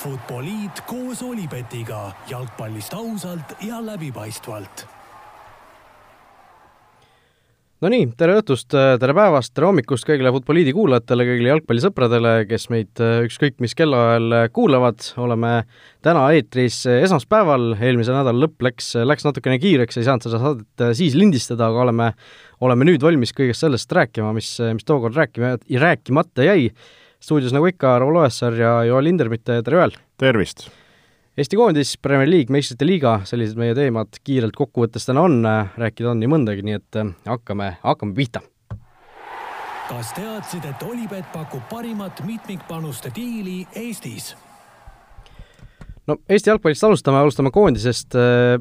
Futboliit koos Olipetiga jalgpallist ausalt ja läbipaistvalt. Nonii, tere õhtust, tere päevast, tere hommikust kõigile Futboliidi kuulajatele, kõigile jalgpallisõpradele, kes meid äh, ükskõik mis kellaajal äh, kuulavad, oleme täna eetris äh, esmaspäeval, eelmise nädala lõpp läks, läks natukene kiireks, ei saanud seda saadet siis lindistada, aga oleme, oleme nüüd valmis kõigest sellest rääkima, mis, mis tookord rääkima, rääkimata jäi. Stuudios nagu ikka, Raul Oessar ja Joel Lindermitt, tere Joel! tervist! Eesti koondis, Premier League, meistrite liiga, sellised meie teemad kiirelt kokkuvõttes täna on, rääkida on nii mõndagi, nii et äh, hakkame, hakkame pihta. kas teadsid, et Olipet pakub parimat mitmikpanuste diili Eestis? no Eesti jalgpallist alustame, alustame koondisest äh,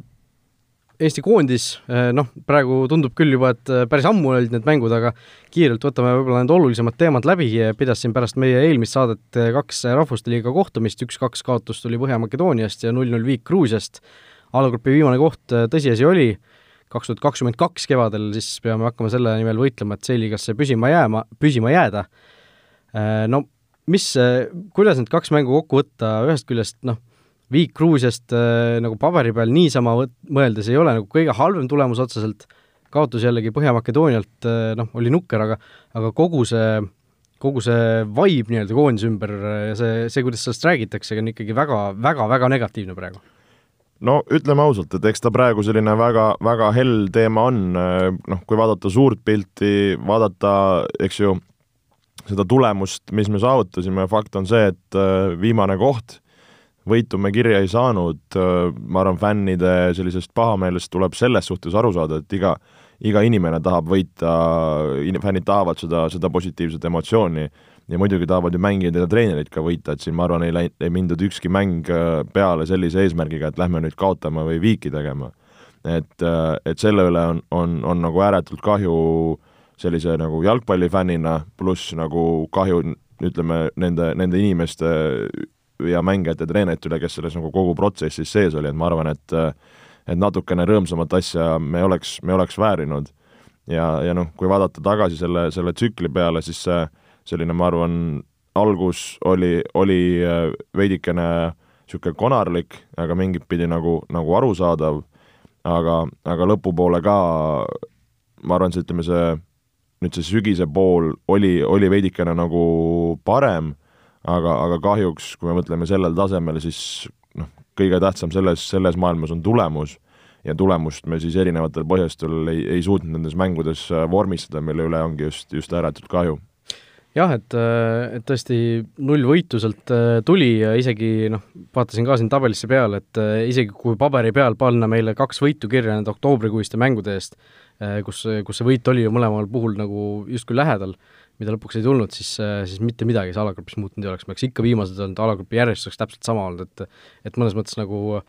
Eesti koondis, eh, noh, praegu tundub küll juba, et eh, päris ammu olid need mängud, aga kiirelt võtame võib-olla need olulisemad teemad läbi, pidasin pärast meie eelmist saadet eh, kaks Rahvuste Liiga kohtumist, üks-kaks kaotust tuli Põhja-Makedooniast ja null-null viik Gruusiast, alagrupi viimane koht tõsiasi oli, kaks tuhat kakskümmend kaks kevadel, siis peame hakkama selle nimel võitlema, et C-liigasse püsima jääma, püsima jääda. No mis, kuidas need kaks mängu kokku võtta, ühest küljest noh, viik Gruusiast äh, nagu paberi peal niisama mõeldes ei ole nagu kõige halvem tulemus otseselt, kaotus jällegi Põhja-Makedoonialt äh, noh, oli nukker, aga aga kogu see, kogu see vibe nii-öelda koondise ümber ja see, see, kuidas sellest räägitakse, on ikkagi väga, väga, väga negatiivne praegu. No ütleme ausalt, et eks ta praegu selline väga, väga hell teema on, noh, kui vaadata suurt pilti, vaadata, eks ju, seda tulemust, mis me saavutasime, fakt on see, et äh, viimane koht võitu me kirja ei saanud, ma arvan, fännide sellisest pahameelest tuleb selles suhtes aru saada, et iga, iga inimene tahab võita, fännid tahavad seda, seda positiivset emotsiooni ja muidugi tahavad ju mängijad ja treenerid ka võita, et siin ma arvan, ei läinud, ei mindud ükski mäng äh, peale sellise eesmärgiga, et lähme nüüd kaotama või viiki tegema. et, äh, et selle üle on, on, on nagu ääretult kahju sellise nagu jalgpallifännina, pluss nagu kahju ütleme, nende, nende inimeste ja mängijate treenerite üle, kes selles nagu kogu protsessis sees oli, et ma arvan, et et natukene rõõmsamat asja me oleks, me oleks väärinud. ja, ja noh, kui vaadata tagasi selle, selle tsükli peale, siis see selline, ma arvan, algus oli, oli äh, veidikene niisugune konarlik, aga mingit pidi nagu, nagu arusaadav, aga, aga lõpupoole ka ma arvan, see, ütleme see, nüüd see sügise pool oli, oli veidikene nagu parem aga, aga kahjuks, kui me mõtleme sellel tasemel, siis noh, kõige tähtsam selles, selles maailmas on tulemus. Ja tulemust me siis erinevatel põhjustel ei, ei suutnud nendes mängudes äh, vormistada, mille üle ongi just, just ääretult kahju jah, et, äh, et tõesti null võitu sealt äh, tuli ja isegi noh, vaatasin ka siin tabelisse peale, et isegi kui paberi peal panna meile kaks võitu kirja nende oktoobrikuiste mängude eest, kus, kus see võit oli ju mõlemal puhul nagu justkui lähedal, mida lõpuks ei tulnud, siis, äh, siis mitte midagi see alagrupis muutunud ei oleks, me oleks ikka viimased olnud, alagrupi järjestus oleks täpselt sama olnud, et et mõnes mõttes nagu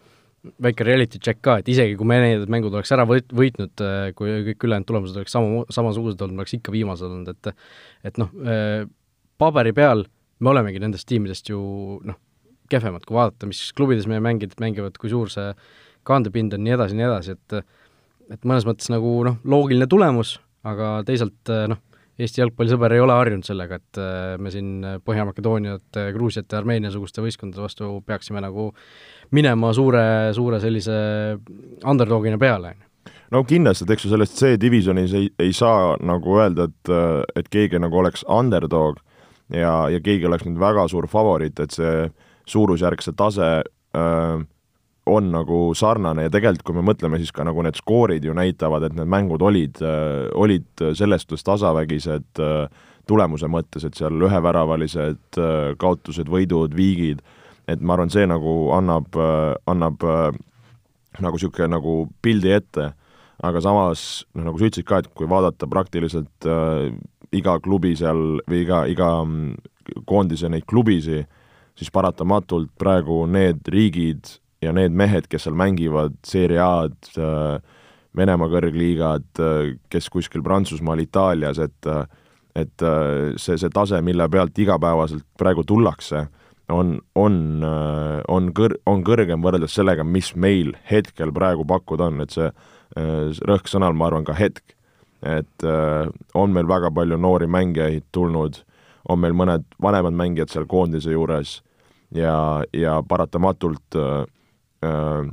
väike reality check ka, et isegi kui me need mängud oleks ära võit-, võitnud, äh, kui kõik ülejäänud tulemused oleks sama, samasugused olnud, me oleks ikka viimased olnud, et et noh, äh, paberi peal me olemegi nendest tiimidest ju noh, kehvemad, kui vaadata, mis klubides meie mängijad mängivad, kui suur see kandepind on, nii edasi, nii edasi, et et mõnes mõttes nagu noh, loogiline tulemus, aga teisalt noh, Eesti jalgpallisõber ei ole harjunud sellega, et äh, me siin Põhja-Makedooniat, Gruusiat ja Armeenia-suguste võistkondade vastu peaksime nagu minema suure, suure sellise underdogina peale, on ju. No kindlasti, et eks ju sellest C-divisjonis ei, ei saa nagu öelda, et, et keegi nagu oleks underdog ja, ja keegi oleks nüüd väga suur favoriit, et see suurusjärk, see tase äh, on nagu sarnane ja tegelikult, kui me mõtleme, siis ka nagu need skoorid ju näitavad, et need mängud olid, olid selles suhtes tasavägised äh, tulemuse mõttes, et seal üheväravalised kaotused, võidud, viigid, et ma arvan, see nagu annab, annab nagu niisugune nagu pildi ette, aga samas noh, nagu sa ütlesid ka, et kui vaadata praktiliselt äh, iga klubi seal või iga, iga mm, koondise neid klubisid, siis paratamatult praegu need riigid ja need mehed, kes seal mängivad Serie A-d, äh, Venemaa kõrgliigad, äh, kes kuskil Prantsusmaal, Itaalias, et äh, et see, see tase, mille pealt igapäevaselt praegu tullakse, on, on, on kõr-, on kõrgem võrreldes sellega, mis meil hetkel praegu pakkuda on, et see rõhk sõnal, ma arvan, ka hetk. et on meil väga palju noori mängijaid tulnud, on meil mõned vanemad mängijad seal koondise juures ja, ja paratamatult äh, äh,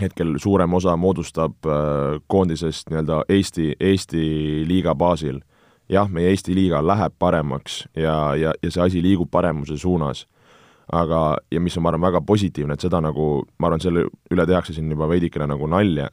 hetkel suurem osa moodustab äh, koondisest nii-öelda Eesti, Eesti liiga baasil. jah, meie Eesti liiga läheb paremaks ja, ja, ja see asi liigub paremuse suunas. Aga, ja mis on, ma arvan, väga positiivne, et seda nagu, ma arvan, selle üle tehakse siin juba veidikene nagu nalja,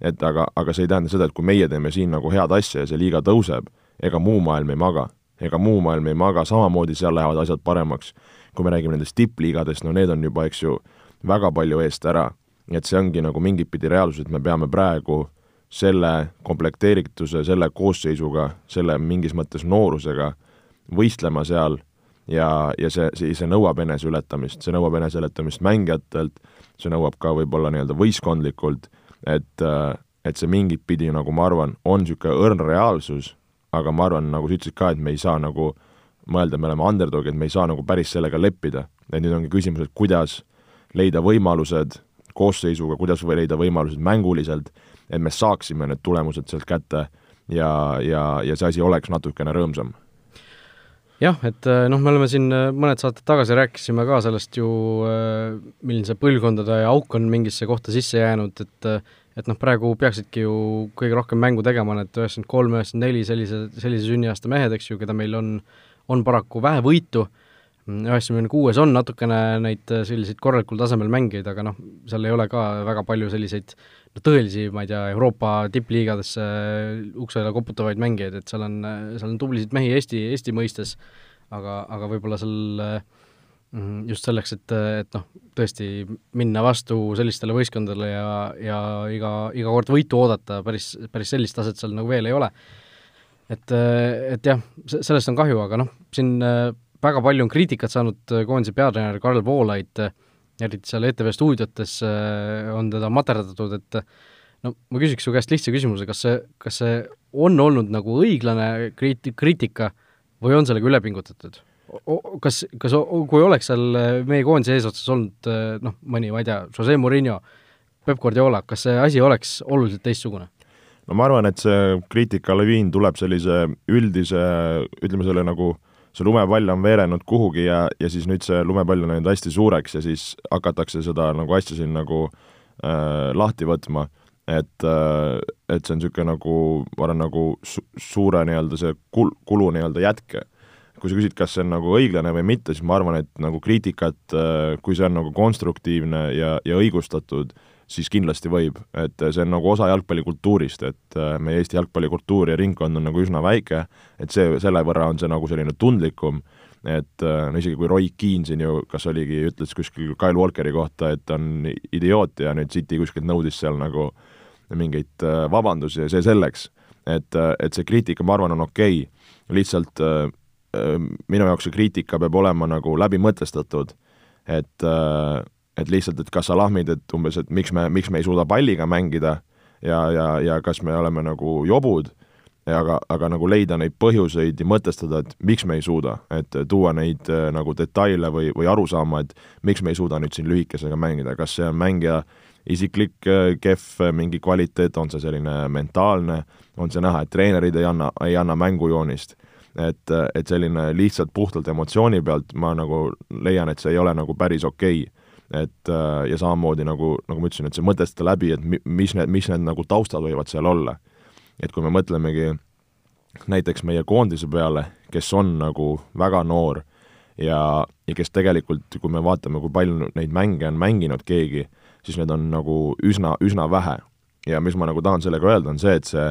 et aga, aga see ei tähenda seda, et kui meie teeme siin nagu head asja ja see liiga tõuseb, ega muu maailm ei maga. ega muu maailm ei maga, samamoodi seal lähevad asjad paremaks. kui me räägime nendest tippliigadest, no need on juba, eks ju, väga palju eest ära et see ongi nagu mingit pidi reaalsus, et me peame praegu selle komplekteerituse, selle koosseisuga, selle mingis mõttes noorusega võistlema seal ja, ja see, see, see nõuab eneseületamist, see nõuab eneseületamist mängijatelt, see nõuab ka võib-olla nii-öelda võistkondlikult, et, et see mingit pidi, nagu ma arvan, on niisugune õrn reaalsus, aga ma arvan, nagu sa ütlesid ka, et me ei saa nagu mõelda, me oleme underdog'id, me ei saa nagu päris sellega leppida. et nüüd ongi küsimus, et kuidas leida võimalused koosseisuga, kuidas või leida võimalused mänguliselt, et me saaksime need tulemused sealt kätte ja, ja, ja see asi oleks natukene rõõmsam jah, et äh, noh, me oleme siin äh, mõned saated tagasi rääkisime ka sellest ju, äh, milline see põlvkondade auk on mingisse kohta sisse jäänud, et et noh, praegu peaksidki ju kõige rohkem mängu tegema need üheksakümmend kolm, üheksakümmend neli sellise, sellise sünniaasta mehed, eks ju, keda meil on, on paraku vähe võitu. üheksakümne kuues on natukene neid äh, selliseid korralikul tasemel mängijaid, aga noh, seal ei ole ka väga palju selliseid no tõelisi, ma ei tea, Euroopa tippliigadesse äh, uksele koputavaid mängijaid, et seal on, äh, seal on tublisid mehi Eesti, Eesti mõistes, aga, aga võib-olla seal mm, just selleks, et, et noh, tõesti minna vastu sellistele võistkondadele ja, ja iga, iga kord võitu oodata, päris, päris sellist taset seal nagu veel ei ole. et, et jah, sellest on kahju, aga noh, siin väga palju on kriitikat saanud äh, koondise peatreener Karl Voolaid, äh, eriti seal ETV stuudiotes äh, on teda materdatud, et no ma küsiks su käest lihtsa küsimuse, kas see, kas see on olnud nagu õiglane kriit-, kriitika või on sellega üle pingutatud? kas, kas kui oleks seal meie koondise eesotsas olnud noh, mõni, ma ei tea, Jose Murillo, Peep Guardiola, kas see asi oleks oluliselt teistsugune? no ma arvan, et see kriitikalaviin tuleb sellise üldise, ütleme selle nagu äh, see lumepall on veerenud kuhugi ja, ja siis nüüd see lumepall on läinud hästi suureks ja siis hakatakse seda nagu asja siin nagu äh, lahti võtma, et äh,, et see on niisugune nagu, ma arvan, nagu su suure nii-öelda see kul-, kulu nii-öelda jätke. kui sa küsid, kas see on nagu õiglane või mitte, siis ma arvan, et nagu kriitikat äh,, kui see on nagu konstruktiivne ja, ja õigustatud äh,, siis kindlasti võib, et see on nagu osa jalgpallikultuurist, et äh, meie Eesti jalgpallikultuur ja ringkond on nagu üsna väike, et see, selle võrra on see nagu selline tundlikum, et äh, no isegi kui Roy Keane siin ju, kas oligi, ütles kuskil Kyle Walkeri kohta, et on idioot ja nüüd City kuskilt nõudis seal nagu mingeid äh, vabandusi ja see selleks. et, et see kriitika, ma arvan, on okei okay., lihtsalt minu jaoks see kriitika peab olema nagu läbimõtestatud, et et lihtsalt, et kas sa lahmid, et umbes, et miks me, miks me ei suuda palliga mängida ja, ja, ja kas me oleme nagu jobud, aga, aga nagu leida neid põhjuseid ja mõtestada, et miks me ei suuda, et tuua neid äh, nagu detaile või, või arusaama, et miks me ei suuda nüüd siin lühikesega mängida, kas see on mängija isiklik äh, kehv mingi kvaliteet, on see selline mentaalne, on see näha, et treenerid ei anna, ei anna mängujoonist. Et, et selline lihtsalt puhtalt emotsiooni pealt ma nagu leian, et see ei ole nagu päris okei. okay et äh, ja samamoodi nagu, nagu ma ütlesin, et see mõtestada läbi, et mi-, mis need, mis need nagu taustad võivad seal olla. et kui me mõtlemegi näiteks meie koondise peale, kes on nagu väga noor ja, ja kes tegelikult, kui me vaatame, kui palju neid mänge on mänginud keegi, siis need on nagu üsna, üsna vähe. ja mis ma nagu tahan sellega öelda, on see, et see,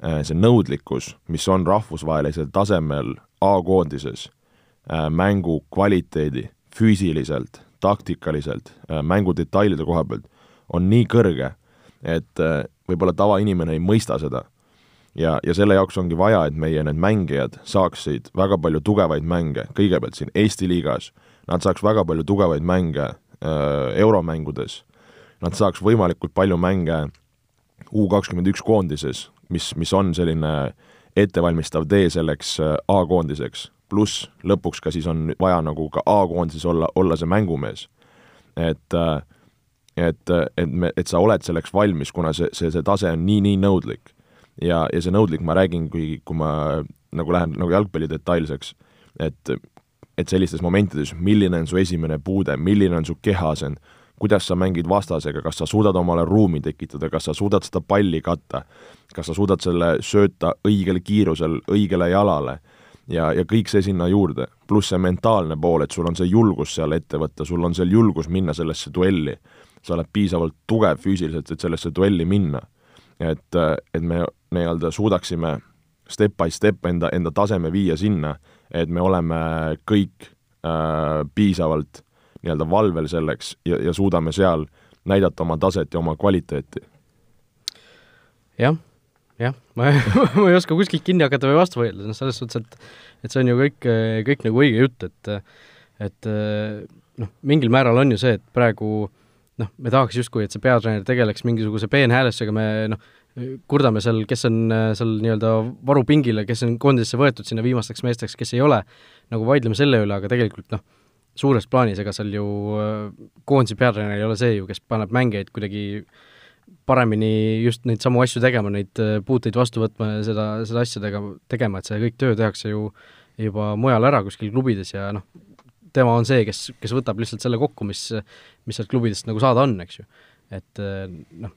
äh, see nõudlikkus, mis on rahvusvahelisel tasemel A-koondises, äh, mängu kvaliteedi, füüsiliselt, taktikaliselt, äh, mängudetailide koha pealt, on nii kõrge, et äh, võib-olla tavainimene ei mõista seda. ja, ja selle jaoks ongi vaja, et meie need mängijad saaksid väga palju tugevaid mänge, kõigepealt siin Eesti liigas, nad saaks väga palju tugevaid mänge äh, euromängudes, nad saaks võimalikult palju mänge U kakskümmend üks koondises, mis, mis on selline ettevalmistav tee selleks A-koondiseks pluss lõpuks ka siis on vaja nagu ka A-koondises olla, olla see mängumees. et, et, et me, et sa oled selleks valmis, kuna see, see, see tase on nii-nii nõudlik. ja, ja see nõudlik, ma räägin, kui, kui ma nagu lähen nagu jalgpalli detailseks, et et sellistes momentides, milline on su esimene puude, milline on su kehaasend, kuidas sa mängid vastasega, kas sa suudad omale ruumi tekitada, kas sa suudad seda palli katta, kas sa suudad selle sööta õigel kiirusel õigele jalale ja, ja kõik see sinna juurde, pluss see mentaalne pool, et sul on see julgus seal ette võtta, sul on seal julgus minna sellesse duelli. sa oled piisavalt tugev füüsiliselt, et sellesse duelli minna. et, et me nii-öelda suudaksime step by step enda, enda taseme viia sinna, et me oleme kõik äh, piisavalt nii-öelda valvel selleks ja, ja suudame seal näidata oma taset ja oma kvaliteeti. jah, jah, ma ma ei oska kuskilt kinni hakata või vastu vaielda, noh selles suhtes, et et see on ju kõik, kõik nagu õige jutt, et et noh, mingil määral on ju see, et praegu noh, me tahaks justkui, et see peatreener tegeleks mingisuguse peenhäälestusega, me noh, kurdame seal, kes on seal nii-öelda varupingil ja kes on koondisesse võetud sinna viimasteks meesteks, kes ei ole, nagu vaidleme selle üle, aga tegelikult noh, suures plaanis, ega seal ju koondise peatreener ei ole see ju, kes paneb mängijaid kuidagi paremini just neid samu asju tegema, neid puuteid vastu võtma ja seda, seda asjadega tegema, et see kõik töö tehakse ju juba mujal ära kuskil klubides ja noh, tema on see, kes, kes võtab lihtsalt selle kokku, mis, mis sealt klubidest nagu saada on, eks ju. et noh,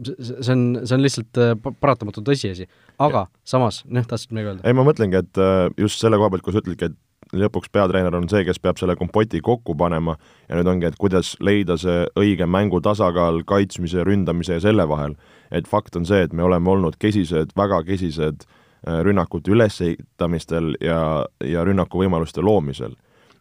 see on, see on lihtsalt paratamatu tõsiasi, aga ja. samas, noh, tahtsid midagi öelda? ei, ma mõtlengi, et just selle koha pealt, kui sa ütledki, et lõpuks peatreener on see, kes peab selle kompoti kokku panema ja nüüd ongi, et kuidas leida see õige mängu tasakaal kaitsmise, ründamise ja selle vahel. et fakt on see, et me oleme olnud kesised, väga kesised äh, rünnakute ülesehitamistel ja, ja rünnakuvõimaluste loomisel.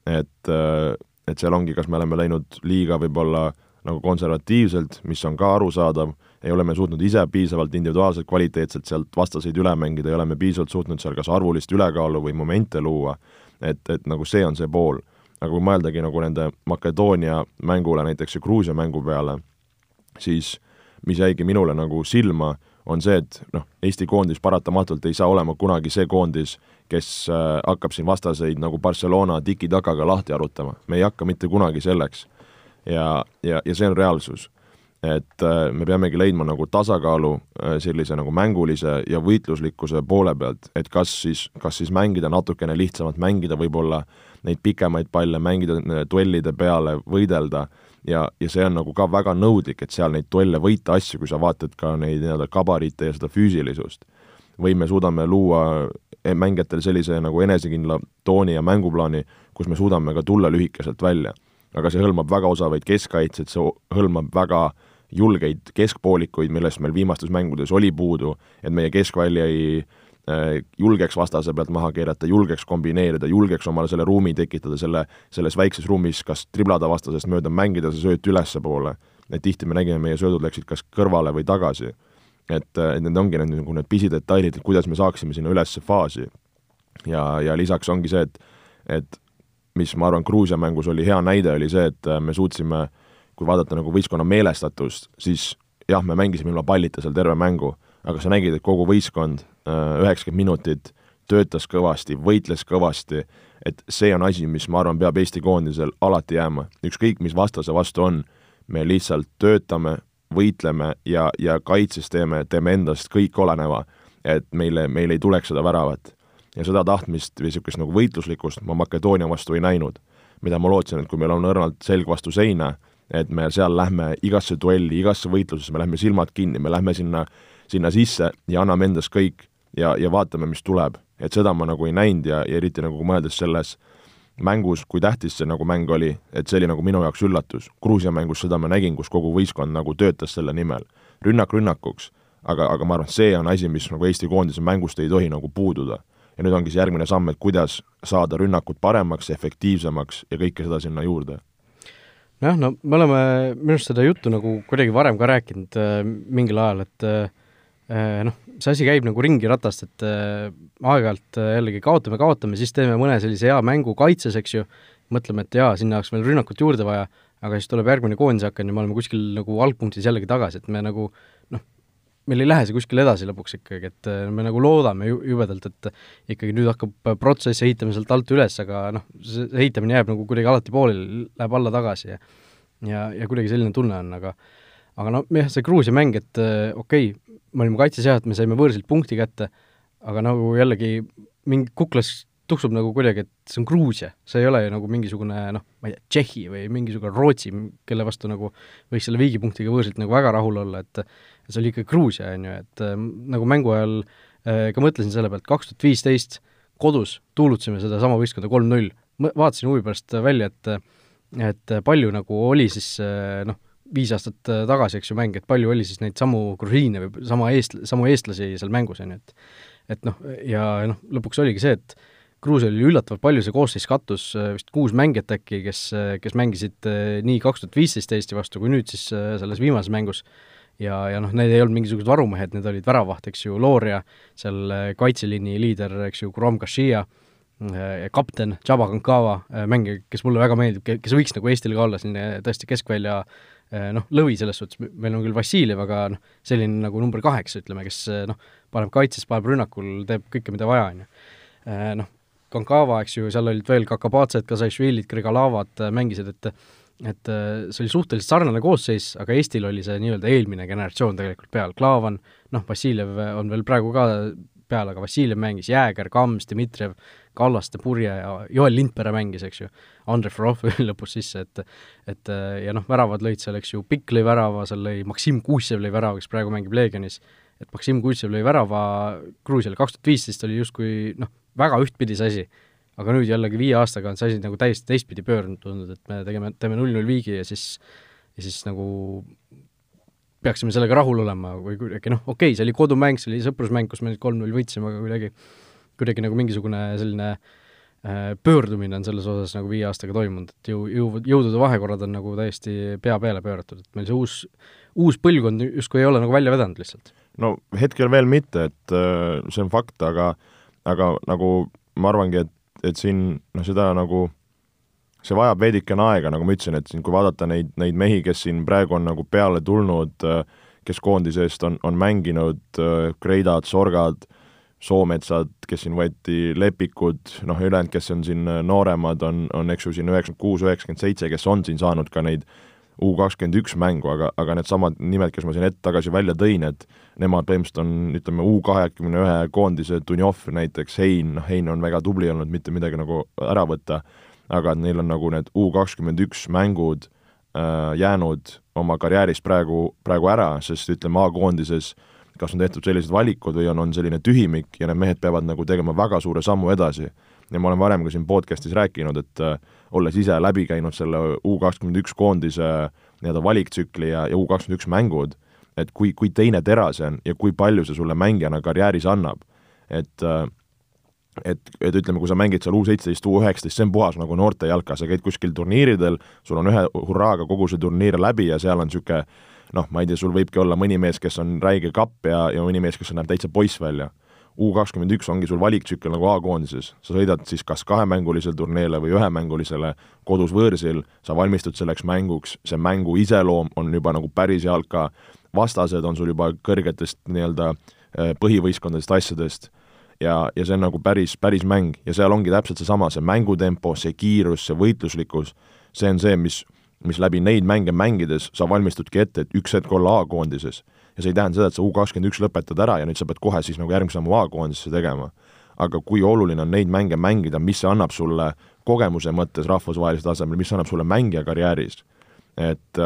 et, äh, et seal ongi, kas me oleme läinud liiga võib-olla nagu konservatiivselt, mis on ka arusaadav, ei ole me suutnud ise piisavalt individuaalselt kvaliteetselt sealt vastaseid üle mängida, ei ole me piisavalt suutnud seal kas arvulist ülekaalu või momente luua et, et nagu see on see pool. aga kui mõeldagi nagu nende Makedoonia mängule näiteks ja Gruusia mängu peale, siis mis jäigi minule nagu silma, on see, et noh, Eesti koondis paratamatult ei saa olema kunagi see koondis, kes äh, hakkab siin vastaseid nagu Barcelona tiki-takaga lahti arutama, me ei hakka mitte kunagi selleks. ja, ja, ja see on reaalsus et äh, me peamegi leidma nagu tasakaalu äh, sellise nagu mängulise ja võitluslikkuse poole pealt, et kas siis, kas siis mängida natukene lihtsamalt, mängida võib-olla neid pikemaid palle, mängida äh, duellide peale, võidelda ja, ja see on nagu ka väga nõudlik, et seal neid duelle võita asju, kui sa vaatad ka neid nii-öelda gabariite ja seda füüsilisust. või me suudame luua mängijatel sellise nagu enesekindla tooni ja mänguplaani, kus me suudame ka tulla lühikeselt välja. aga see hõlmab väga osavaid keskkaitseid, see hõlmab väga äh, julgeid keskpoolikuid, millest meil viimastes mängudes oli puudu, et meie keskvälja ei äh, julgeks vastase pealt maha keerata, julgeks kombineerida, julgeks omale selle ruumi tekitada, selle, selles väikses ruumis kas triblada vastasest mööda, mängida see sööt ülespoole. et tihti me nägime, meie söödud läksid kas kõrvale või tagasi. et, äh, et need ongi need nagu need pisidetailid, et kuidas me saaksime sinna ülesse faasi. ja, ja lisaks ongi see, et, et mis ma arvan, Gruusia mängus oli hea näide, oli see, et äh, me suutsime äh, kui vaadata nagu võistkonna meelestatust, siis jah, me mängisime ilma pallita seal terve mängu, aga sa nägid, et kogu võistkond äh, üheksakümmend minutit töötas kõvasti, võitles kõvasti, et see on asi, mis ma arvan, peab Eesti koondisel alati jääma, ükskõik mis vastase vastu on, me lihtsalt töötame, võitleme ja, ja kaitses teeme, teeme endast kõik oleneva, et meile, meil ei tuleks seda väravat. ja seda tahtmist või niisugust nagu võitluslikkust ma Makedoonia vastu ei näinud. mida ma lootsin, et kui meil on õrnalt selg vastu seina, et me seal lähme igasse duelli, igasse võitlusesse, me lähme silmad kinni, me lähme sinna, sinna sisse ja anname endast kõik ja, ja vaatame, mis tuleb. et seda ma nagu ei näinud ja, ja eriti nagu mõeldes selles mängus, kui tähtis see nagu mäng oli, et see oli nagu minu jaoks üllatus. Gruusia mängus seda ma nägin, kus kogu võistkond nagu töötas selle nimel. rünnak rünnakuks, aga, aga ma arvan, et see on asi, mis nagu Eesti koondise mängust ei tohi nagu puududa. ja nüüd ongi see järgmine samm, et kuidas saada rünnakud paremaks, efektiivsemaks ja kõike seda sinna juurde jah, no me oleme minu arust seda juttu nagu kuidagi varem ka rääkinud äh, mingil ajal, et äh, äh noh, see asi käib nagu ringi ratast, et äh, aeg-ajalt äh, jällegi kaotame, kaotame, siis teeme mõne sellise hea mängu kaitses, eks ju, mõtleme, et jaa, sinna oleks meil rünnakut juurde vaja, aga siis tuleb järgmine koondise hakkan ja me oleme kuskil nagu algpunktis jällegi tagasi, et me nagu noh, meil ei lähe see kuskile edasi lõpuks ikkagi, et äh, me nagu loodame ju, jubedalt, et ikkagi nüüd hakkab protsess ehitama sealt alt üles, aga noh, see ehitamine jääb nagu kuidagi alati pooleli, läheb alla tagasi ja ja, ja kuidagi selline tunne on, aga aga noh, jah, see Gruusia mäng, et äh, okei okay,, me olime kaitses jah, et me saime võõrsilt punkti kätte, aga nagu jällegi mingi kuklas tuksub nagu kuidagi, et see on Gruusia, see ei ole ju nagu mingisugune noh, ma ei tea, Tšehhi või mingisugune Rootsi, kelle vastu nagu võiks selle viigipunktiga võõrsilt nagu väga rahul olla, et see oli ikka Gruusia, on ju, et äh, nagu mängu ajal äh, ka mõtlesin selle pealt, kaks tuhat viisteist kodus tuulutasime sedasama võistkonda kolm-null, vaatasin huvi pärast välja, et et palju nagu oli siis äh, noh, viis aastat tagasi, eks ju, mäng, et palju oli siis neid samu grusiine või sama eest-, samu eestlasi seal mängus, on ju, et et noh, ja noh, lõpuks oligi see, et Gruusial oli üllatavalt palju, see koosseis kattus vist kuus mängijat äkki, kes, kes mängisid nii kaks tuhat viisteist Eesti vastu kui nüüd siis selles viimases mängus ja, ja noh, need ei olnud mingisugused varumehed, need olid väravaht, eks ju, Looria, seal kaitseliini liider, eks ju, Kurom Kashia, kapten Jaba Kankava, mängija, kes mulle väga meeldib, kes võiks nagu Eestile ka olla selline tõesti keskvälja noh, lõvi selles suhtes, meil on küll Vassiljev, aga noh, selline nagu number kaheksa, ütleme, kes noh, paneb kaitses, paneb rünnakul, teeb kõike, mida vaja, on ju. Noh, Kankava, eks ju, seal olid veel Kakabatsed, Kasaišvilid, Grigalavad mängisid, et et see oli suhteliselt sarnane koosseis, aga Eestil oli see nii-öelda eelmine generatsioon tegelikult peal, Klaavan, noh, Vassiljev on veel praegu ka peal, aga Vassiljev mängis, Jääger, Kams, Dmitrijev, Kallaste, Purje ja Joel Lindpere mängis, eks ju, Andrei Frolov lõpus sisse, et et ja noh, väravad lõid seal, eks ju, Pikk lõi värava, seal lõi Maksim Kuusev lõi värava, kes praegu mängib Leegionis, et Maksim Kuusev lõi värava Gruusiale, kaks tuhat viisteist oli justkui noh, väga ühtpidi see asi, aga nüüd jällegi viie aastaga on see asi nagu täiesti teistpidi pöördunud tundnud, et me tegeme, teeme null-null viigi ja siis, ja siis nagu peaksime sellega rahul olema või kuidagi noh, okei okay,, see oli kodumäng, see oli sõprusmäng, kus me nüüd kolm-null võitsime, aga kuidagi, kuidagi nagu mingisugune selline äh, pöördumine on selles osas nagu viie aastaga toimunud, et jõu, jõu, jõudude vahekorrad on nagu täiesti pea peale pööratud, et meil see uus, uus põlvkond justkui ei ole nagu välja vedanud lihtsalt. no hetkel veel mitte, et äh, see on fakt, aga aga nagu ma arvangi, et, et siin noh, seda nagu see vajab veidikene aega, nagu ma ütlesin, et siin kui vaadata neid, neid mehi, kes siin praegu on nagu peale tulnud, kes koondise eest on, on mänginud, Kreidad, Sorgad, Soometsad, kes siin võeti, Lepikud, noh, ülejäänud, kes on siin nooremad, on, on eks ju siin üheksakümmend kuus, üheksakümmend seitse, kes on siin saanud ka neid U kakskümmend üks mängu, aga, aga needsamad nimed, kes ma siin hetk tagasi välja tõin, et nemad põhimõtteliselt on, ütleme, U kahekümne ühe koondise Dunjov näiteks, Hein, noh, Hein on väga tubli olnud, mitte midagi nagu ära võtta, aga neil on nagu need U kakskümmend üks mängud äh, jäänud oma karjääris praegu, praegu ära, sest ütleme, A-koondises kas on tehtud sellised valikud või on, on selline tühimik ja need mehed peavad nagu tegema väga suure sammu edasi. Ja ma olen varem ka siin podcast'is rääkinud, et äh, olles ise läbi käinud selle U kakskümmend üks koondise nii-öelda valiktsükli ja, ja U kakskümmend üks mängud, et kui, kui teine tera see on ja kui palju see sulle mängijana karjääris annab. et et, et ütleme, kui sa mängid seal U seitseteist, U üheksateist, see on puhas nagu noorte jalka, sa käid kuskil turniiridel, sul on ühe hurraaga kogu see turniir läbi ja seal on niisugune noh, ma ei tea, sul võibki olla mõni mees, kes on räige kapp ja, ja mõni mees, kes näeb täitsa poiss välja U kakskümmend üks ongi sul valiktsükkel nagu A-koondises, sa sõidad siis kas kahemängulisele turniirile või ühemängulisele kodus võõrsil, sa valmistud selleks mänguks, see mängu iseloom on juba nagu päris jalka, vastased on sul juba kõrgetest nii-öelda äh, põhivõistkondadest asjadest. Ja, ja see on nagu päris, päris mäng. Ja seal ongi täpselt seesama, see mängutempo, see kiirus, see võitluslikkus, see on see, mis, mis läbi neid mänge mängides sa valmistudki ette, et üks hetk olla A-koondises ja see ei tähenda seda, et sa U kakskümmend üks lõpetad ära ja nüüd sa pead kohe siis nagu järgmise sammu A-koondisesse tegema. aga kui oluline on neid mänge mängida, mis see annab sulle kogemuse mõttes rahvusvahelisel tasemel, mis annab sulle mängija karjääris. et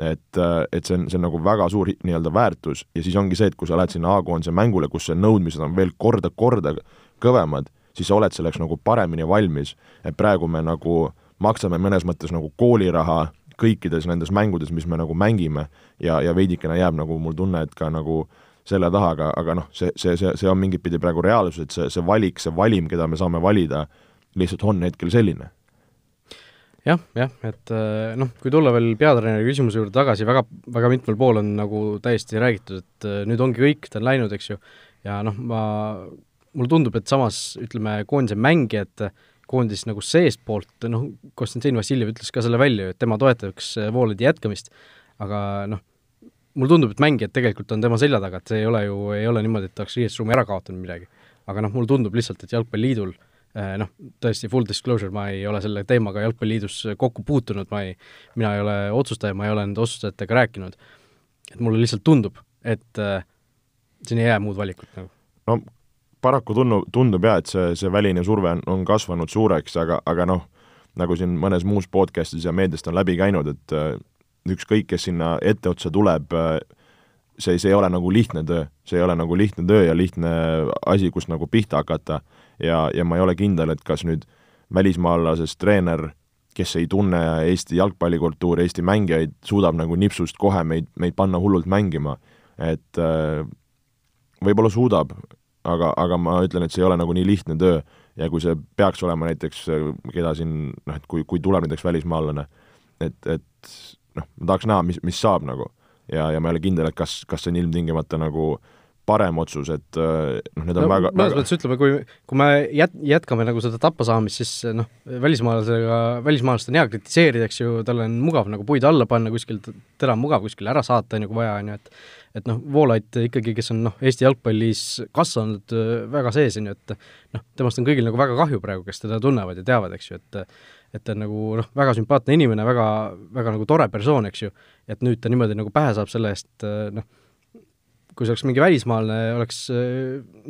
et, et see on, see on nagu väga suur nii-öelda väärtus ja siis ongi see, et kui sa lähed sinna A-koondise mängule, kus see nõudmised on veel korda-korda kõvemad, siis sa oled selleks nagu paremini valmis, et praegu me nagu maksame mõnes mõttes nagu kooliraha kõikides nendes mängudes, mis me nagu mängime ja, ja veidikene jääb nagu mul tunne, et ka nagu selle taha, aga, aga noh, see, see, see, see on mingit pidi praegu reaalsus, et see, see valik, see valim, keda me saame valida, lihtsalt on hetkel selline. Jah, jah, et äh, noh, kui tulla veel peatreeneri küsimuse juurde tagasi, väga, väga mitmel pool on nagu täiesti räägitud, et äh, nüüd ongi kõik, ta on läinud, eks ju, ja noh, ma, mulle tundub, et samas ütleme, koondise mängijad koondis nagu seestpoolt, noh, Konstantin Vassiljev ütles ka selle välja ju, et tema toetaks äh, Vooledi jätkamist, aga noh, mulle tundub, et mängijad tegelikult on tema selja taga, et see ei ole ju, ei ole niimoodi, et ta oleks riietusruumi ära kaotanud midagi. aga noh, mulle tundub lihtsalt, et Jalgpalliliidul äh, noh, tõesti full disclosure, ma ei ole selle teemaga Jalgpalliliidus kokku puutunud, ma ei, mina ei ole otsustaja, ma ei ole nende otsustajatega rääkinud, et mulle lihtsalt tundub, et äh, siin ei jää muud valikut nagu. no paraku tunnu, tundub jah, et see, see väline surve on, on kasvanud suureks, aga, aga noh, nagu siin mõnes muus podcastis ja meediast on läbi käinud, et äh, ükskõik, kes sinna etteotsa tuleb, äh, see, see ei ole nagu lihtne töö, see ei ole nagu lihtne töö ja lihtne asi, kust nagu pihta hakata. Ja, ja ma ei ole kindel, et kas nüüd välismaalasest treener, kes ei tunne Eesti jalgpallikultuuri, Eesti mängijaid, suudab nagu nipsust kohe meid, meid panna hullult mängima. et äh, võib-olla suudab, aga, aga ma ütlen, et see ei ole nagu nii lihtne töö. Ja kui see peaks olema näiteks, keda siin noh, et kui, kui tuleb näiteks välismaalane, et, et noh, ma tahaks näha, mis, mis saab nagu. Ja, ja ma ei ole kindel, et kas, kas see on ilmtingimata nagu parem otsus, et äh, noh, need on no, väga mõnes mõttes ütleme, kui, kui me jät-, jätkame nagu seda tappasaamist, siis noh, välismaalasega, välismaalast on hea kritiseerida, eks ju, tal on mugav nagu puid alla panna kuskilt, teda on mugav kuskile ära saata, on ju, kui vaja, on ju, et et noh, Voolaid ikkagi, kes on noh, Eesti jalgpallis kasvanud äh, väga sees, on ju, et noh, temast on kõigil nagu väga kahju praegu, kes teda tunnevad ja teavad, eks ju, et et ta on nagu noh, väga sümpaatne inimene, väga, väga nagu tore persoon, eks ju, et nüüd ta niimoodi nagu pähe saab selle eest noh, kui see oleks mingi välismaalane, oleks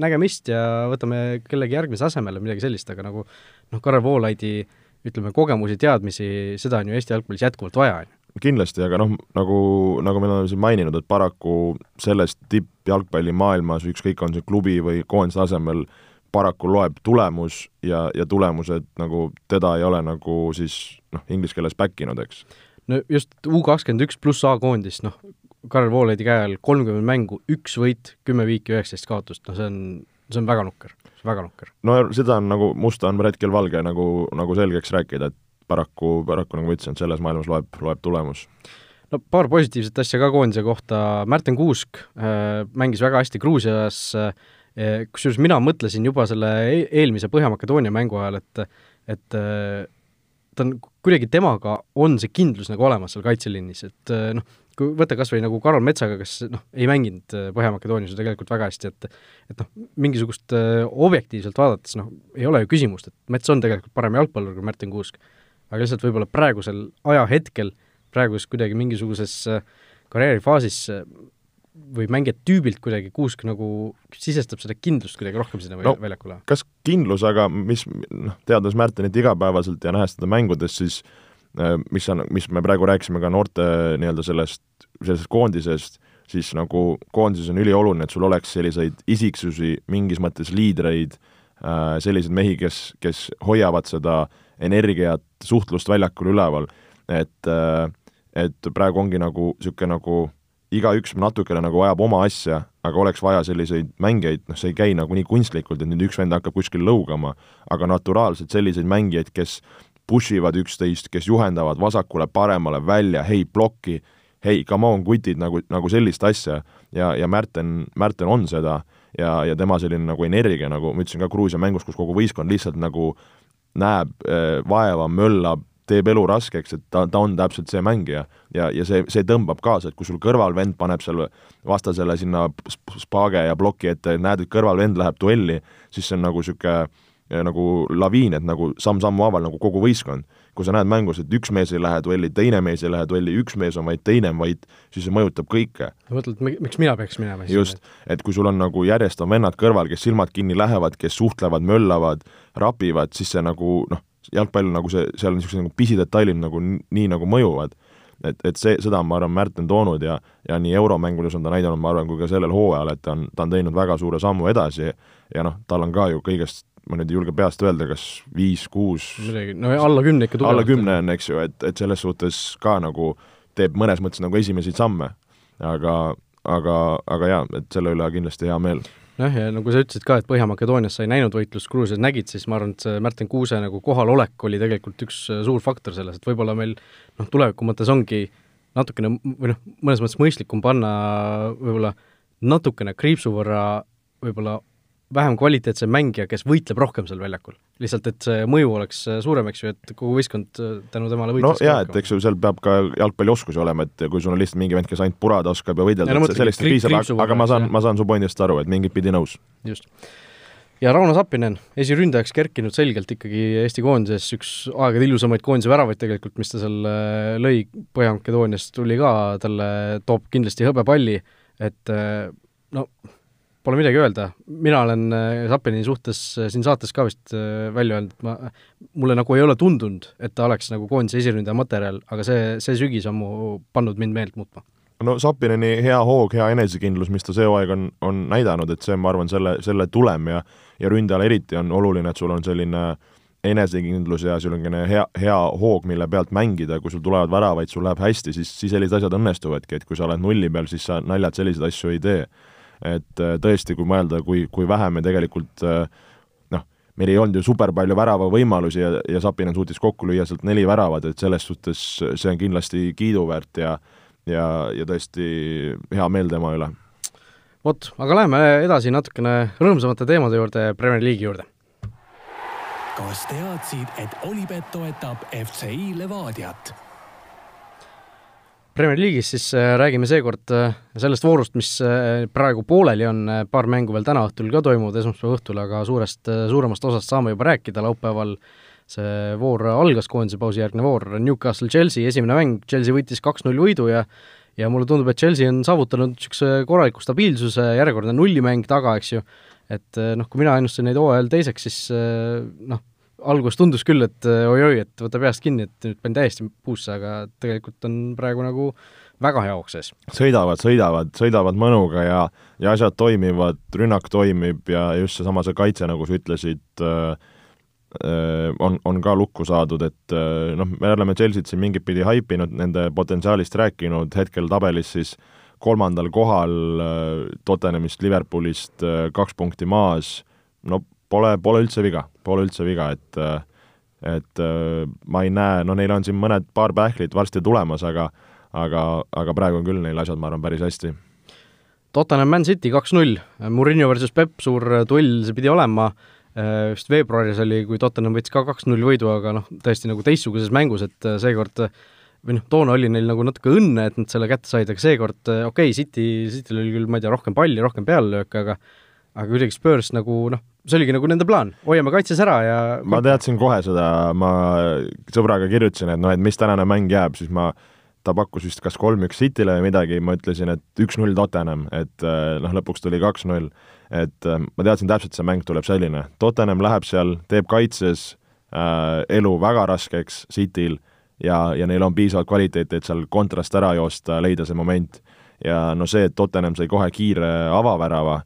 nägemist ja võtame kellegi järgmise asemele, midagi sellist, aga nagu noh, Karel Voolaidi ütleme, kogemusi, teadmisi, seda on ju Eesti jalgpallis jätkuvalt vaja, on ju kindlasti, aga noh, nagu, nagu me oleme siin maininud, et paraku selles tippjalgpallimaailmas, ükskõik, on see klubi või koondise tasemel, paraku loeb tulemus ja, ja tulemused nagu teda ei ole nagu siis noh, inglise keeles back inud, eks. no just U kakskümmend üks pluss A-koondis, noh, Karel Voolaidi käe all kolmkümmend mängu, üks võit, kümme viiki, üheksateist kaotust, no see on, see on väga nukker, väga nukker. no seda on nagu musta on hetkel valge nagu, nagu selgeks rääkida, et paraku, paraku nagu ma ütlesin, et selles maailmas loeb, loeb tulemus no paar positiivset asja ka koondise kohta, Märten Kuusk äh, mängis väga hästi Gruusias äh,, kusjuures mina mõtlesin juba selle e-, eelmise Põhja-Makedoonia mängu ajal, et et äh, ta on, kuidagi temaga on see kindlus nagu olemas seal kaitseliinis, et äh, noh, kui võtta kas või nagu Karol Metsaga, kes noh, ei mänginud äh, Põhja-Makedoonias ju tegelikult väga hästi, et et noh, mingisugust objektiivselt vaadates noh, ei ole ju küsimust, et Mets on tegelikult parem jalgpallur kui Märten Kuusk. aga lihtsalt võib-olla praegusel ajahetkel, praeguses kuidagi mingisuguses karjäärifaasis või mängijat tüübilt kuidagi Kuusk nagu sisestab seda kindlust kuidagi rohkem sinna no, väljakule? kas kindlus, aga mis noh, teades Märtenit igapäevaselt ja nähes teda mängudes, siis äh, mis on, mis me praegu rääkisime ka noorte nii-öelda sellest, sellest koondisest, siis nagu koondises on ülioluline, et sul oleks selliseid isiksusi, mingis mõttes liidreid, äh, selliseid mehi, kes, kes hoiavad seda energiat, suhtlust väljakul üleval, et äh, et praegu ongi nagu niisugune nagu igaüks natukene nagu ajab oma asja, aga oleks vaja selliseid mängijaid, noh, see ei käi nagu nii kunstlikult, et nüüd üks vend hakkab kuskil lõugama, aga naturaalselt selliseid mängijaid, kes push ivad üksteist, kes juhendavad vasakule-paremale välja, hei, plokki, hei, come on, kutid, nagu, nagu sellist asja. Ja, ja Märten, Märten on seda ja, ja tema selline nagu energia, nagu ma ütlesin ka Gruusia mängus, kus kogu võistkond lihtsalt nagu näeb äh, vaeva, möllab, teeb elu raskeks, et ta, ta on täpselt see mängija. ja, ja see, see tõmbab kaasa, et kui sul kõrval vend paneb seal vastasele sinna spaage ja ploki ette, näed, et kõrval vend läheb duelli, siis see on nagu niisugune eh, nagu laviin, et nagu samm-sammu haaval nagu kogu võistkond. kui sa näed mängus, et üks mees ei lähe duelli, teine mees ei lähe duelli, üks mees on vaid, teine on vaid, siis see mõjutab kõike. mõtled, miks mina peaks minema siis? just, et kui sul on nagu järjest on vennad kõrval, kes silmad kinni lähevad, kes suhtlevad, möllavad, rapivad, siis see nagu noh, jalgpall nagu see, seal on niisugused nagu pisidetailid nagu nii nagu mõjuvad. et, et see, seda on, ma arvan, Märt on toonud ja, ja nii euromängudes on ta näidanud, ma arvan, kui ka sellel hooajal, et ta on, ta on teinud väga suure sammu edasi ja noh, tal on ka ju kõigest ma nüüd ei julge peast öelda, kas viis, kuus midagi, no alla kümne ikka tugevalt. alla kümne on, eks ju, et, et selles suhtes ka nagu teeb mõnes mõttes nagu esimesi samme. aga, aga, aga jaa, et selle üle kindlasti hea meel jah, ja nagu sa ütlesid ka, et Põhja-Makedoonias sa ei näinud võitlust, Gruusias. Nägid, siis ma arvan, et see Märten Kuuse nagu kohalolek oli tegelikult üks äh, suur faktor selles, et võib-olla meil noh, tuleviku mõttes ongi natukene või noh, mõnes mõttes mõistlikum panna võib-olla natukene kriipsu võrra võib-olla vähem kvaliteetsem mängija, kes võitleb rohkem seal väljakul. lihtsalt, et see mõju oleks äh, suurem, eks ju, et kogu võistkond äh, tänu temale võitles no jaa, et eks ju, seal peab ka jalgpallioskusi olema, et kui sul on lihtsalt mingi vend, kes ainult purada oskab ja võidelda, et sellest ei piisa, aga, ma saan, ma saan su pointist aru, et mingit pidi nõus. just. ja Rauno Sappinen, esiründajaks kerkinud selgelt ikkagi Eesti koondises, üks aegade ilusamaid koondise väravaid tegelikult, mis ta seal äh, lõi Põhja-Makedooniast, tuli ka, talle toob kindlasti hõbepalli, et no pole midagi öelda, mina olen Sapini suhtes siin saates ka vist välja öelnud, ma, mulle nagu ei ole tundunud, et ta oleks nagu koondise esiründaja materjal, aga see, see sügis on mu pannud mind meelt muutma no Sapineni hea hoog, hea enesekindlus, mis ta see hooaeg on, on näidanud, et see on, ma arvan, selle, selle tulem ja ja ründajale eriti on oluline, et sul on selline enesekindlus ja niisugune hea, hea hoog, mille pealt mängida, kui sul tulevad väravaid, sul läheb hästi, siis, siis sellised asjad õnnestuvadki, et kui sa oled nulli peal, siis sa naljalt selliseid asju ei tee. Et äh, tõesti, kui mõelda, kui, kui vähe me tegelikult äh, noh, meil ei olnud ju super palju väravavõimalusi ja, ja Sapinen suutis kokku lüüa sealt neli väravat, et selles suhtes see on kindlasti kiiduväärt ja ja, ja tõesti hea meel tema üle. vot, aga läheme edasi natukene rõõmsamate teemade juurde, Premier League'i juurde. kas teadsid, et Olipet toetab FCI Levadiat? Premier League'is siis äh, räägime seekord äh, sellest voorust, mis äh, praegu pooleli on, paar mängu veel täna õhtul ka toimuvad, esmaspäeva õhtul, aga suurest, suuremast osast saame juba rääkida, laupäeval see voor algas, koondise pausi järgne voor, Newcastle-Chelsea esimene mäng, Chelsea võitis kaks-null võidu ja ja mulle tundub, et Chelsea on saavutanud niisuguse korraliku stabiilsuse, järjekordne nullimäng taga, eks ju, et noh, kui mina ennustasin neid hooajal teiseks, siis noh, alguses tundus küll, et oi-oi, et võta peast kinni, et nüüd panin täiesti puusse, aga tegelikult on praegu nagu väga hea hoog sees. sõidavad, sõidavad, sõidavad mõnuga ja, ja asjad toimivad, rünnak toimib ja just seesama see kaitse, nagu sa ütlesid äh,, Äh, on, on ka lukku saadud, et äh, noh, me oleme Chelsea't siin mingit pidi haipinud, nende potentsiaalist rääkinud, hetkel tabelis siis kolmandal kohal äh, Tottenhamist, Liverpoolist kaks punkti maas, no pole, pole üldse viga, pole üldse viga, et et ma ei näe, no neil on siin mõned paar pähklit varsti tulemas, aga aga, aga praegu on küll neil asjad, ma arvan, päris hästi. Tottenham Man City kaks-null, Murillo versus Pepp, suur duell see pidi olema äh,, Äh, vist veebruaris oli, kui Tottenham võttis ka kaks-null võidu, aga noh, tõesti nagu teistsuguses mängus, et äh, seekord või noh, toona oli neil nagu natuke õnne, et nad selle kätte said, aga seekord äh, okei okay,, City, Cityl oli küll, ma ei tea, rohkem palli, rohkem peallööke, aga aga kuidagi Spurs nagu noh, see oligi nagu nende plaan, hoiame kaitses ära ja ma teadsin kohe seda, ma sõbraga kirjutasin, et noh, et mis tänane mäng jääb, siis ma ta pakkus vist kas kolm-üks Cityle või midagi, ma ütlesin, et üks-null Tottenham, et noh, lõpuks tuli kaks-null. Et äh, ma teadsin täpselt, see mäng tuleb selline, Tottenham läheb seal, teeb kaitses äh, elu väga raskeks Cityl ja, ja neil on piisavalt kvaliteeti, et seal kontrast ära joosta, leida see moment. ja no see, et Tottenham sai kohe kiire avavärava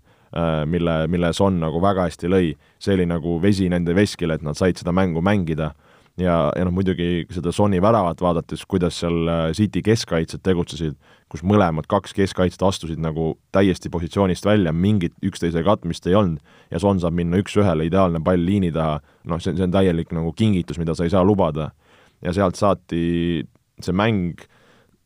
mille, mille Son nagu väga hästi lõi, see oli nagu vesi nende veskile, et nad said seda mängu mängida. Ja, ja noh, muidugi seda Sony väravat vaadates, kuidas seal äh, City keskkaitsjad tegutsesid, kus mõlemad kaks keskkaitset astusid nagu täiesti positsioonist välja, mingit üksteise katmist ei olnud. Ja Son saab minna üks-ühele, ideaalne pall liini taha, noh, see, see on täielik nagu kingitus, mida sa ei saa lubada. ja sealt saati see mäng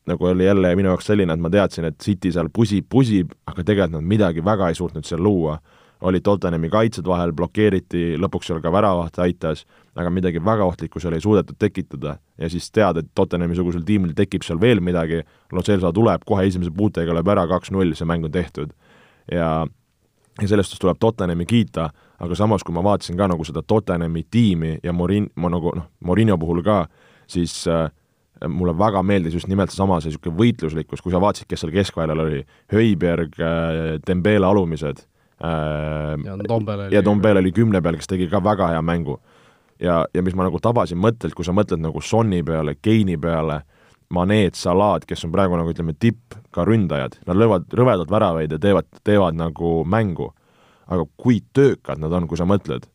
nagu oli jälle minu jaoks selline, et ma teadsin, et City seal pusib, pusib, aga tegelikult nad midagi väga ei suutnud seal luua olid Tottenhami kaitsed vahel, blokeeriti, lõpuks seal ka väravaht aitas, aga midagi väga ohtlikku seal ei suudetud tekitada. ja siis tead, et Tottenhami-sugusel tiimil tekib seal veel midagi, Lo Celso tuleb kohe esimese puutega, lööb ära kaks-null, see mäng on tehtud. ja ja sellest tuleb Tottenhami kiita, aga samas, kui ma vaatasin ka nagu seda Tottenhami tiimi ja Morin-, ma nagu noh, Morinho puhul ka, siis äh, mulle väga meeldis just nimelt seesama, see niisugune võitluslikkus, kui sa vaatasid, kes seal keskväljal oli, Höiberg äh,, Dembele alumised Äh, ja Tombel oli ja Tombel oli kümne peal, kes tegi ka väga hea mängu. ja, ja mis ma nagu tabasin mõttelt, kui sa mõtled nagu Sonni peale, Keini peale, Maneet, Salat, kes on praegu nagu ütleme, tipp ka ründajad, nad löövad rõvedalt väravaid ja teevad, teevad nagu mängu. aga kui töökad nad on, kui sa mõtled,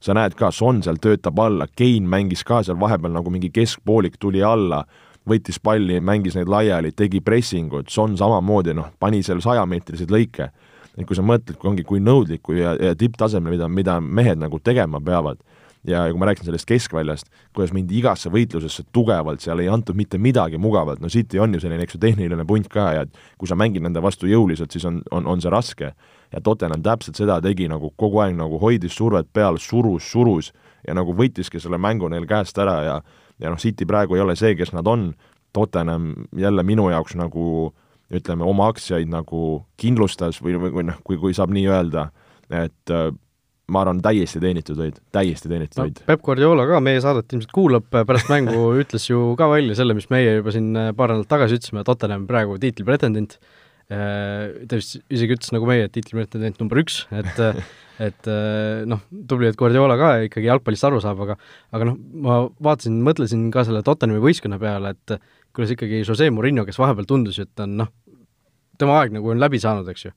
sa näed ka, Son seal töötab alla, Kein mängis ka seal vahepeal nagu mingi keskpoolik tuli alla, võttis palli, mängis neid laiali, tegi pressingut, Son samamoodi, noh, pani seal sajameetriseid lõike. Et kui sa mõtled, kui ongi, kui nõudliku ja, ja tipptasemel, mida, mida mehed nagu tegema peavad, ja, ja kui ma rääkisin sellest keskväljast, kuidas mindi igasse võitlusesse tugevalt, seal ei antud mitte midagi mugavalt, no City on ju selline, eks ju, tehniline punt ka ja et kui sa mängid nende vastu jõuliselt, siis on, on, on see raske. ja Tottenham täpselt seda tegi, nagu kogu aeg nagu hoidis survet peal, surus, surus ja nagu võttiski selle mängu neil käest ära ja ja noh, City praegu ei ole see, kes nad on, Tottenham jälle minu jaoks nagu ütleme, oma aktsiaid nagu kindlustas või, või, või noh, kui, kui saab nii öelda, et äh, ma arvan, täiesti teenitud võit, täiesti teenitud võit no,. Peep Guardiola ka meie saadet ilmselt kuulab, pärast mängu ütles ju ka välja selle, mis meie juba siin äh, paar nädalat tagasi ütlesime, Tottenham praegu tiitli pretendent, ta vist isegi ütles nagu meie, et tiitlimüürtendent number üks, et et noh, tubli, et Guardiola ka ikkagi jalgpallist aru saab, aga aga noh, ma vaatasin, mõtlesin ka selle Tottenhami võistkonna peale, et kuidas ikkagi Jose Murillo, kes vahepeal tundus, et on noh, tema aeg nagu on läbi saanud, eks ju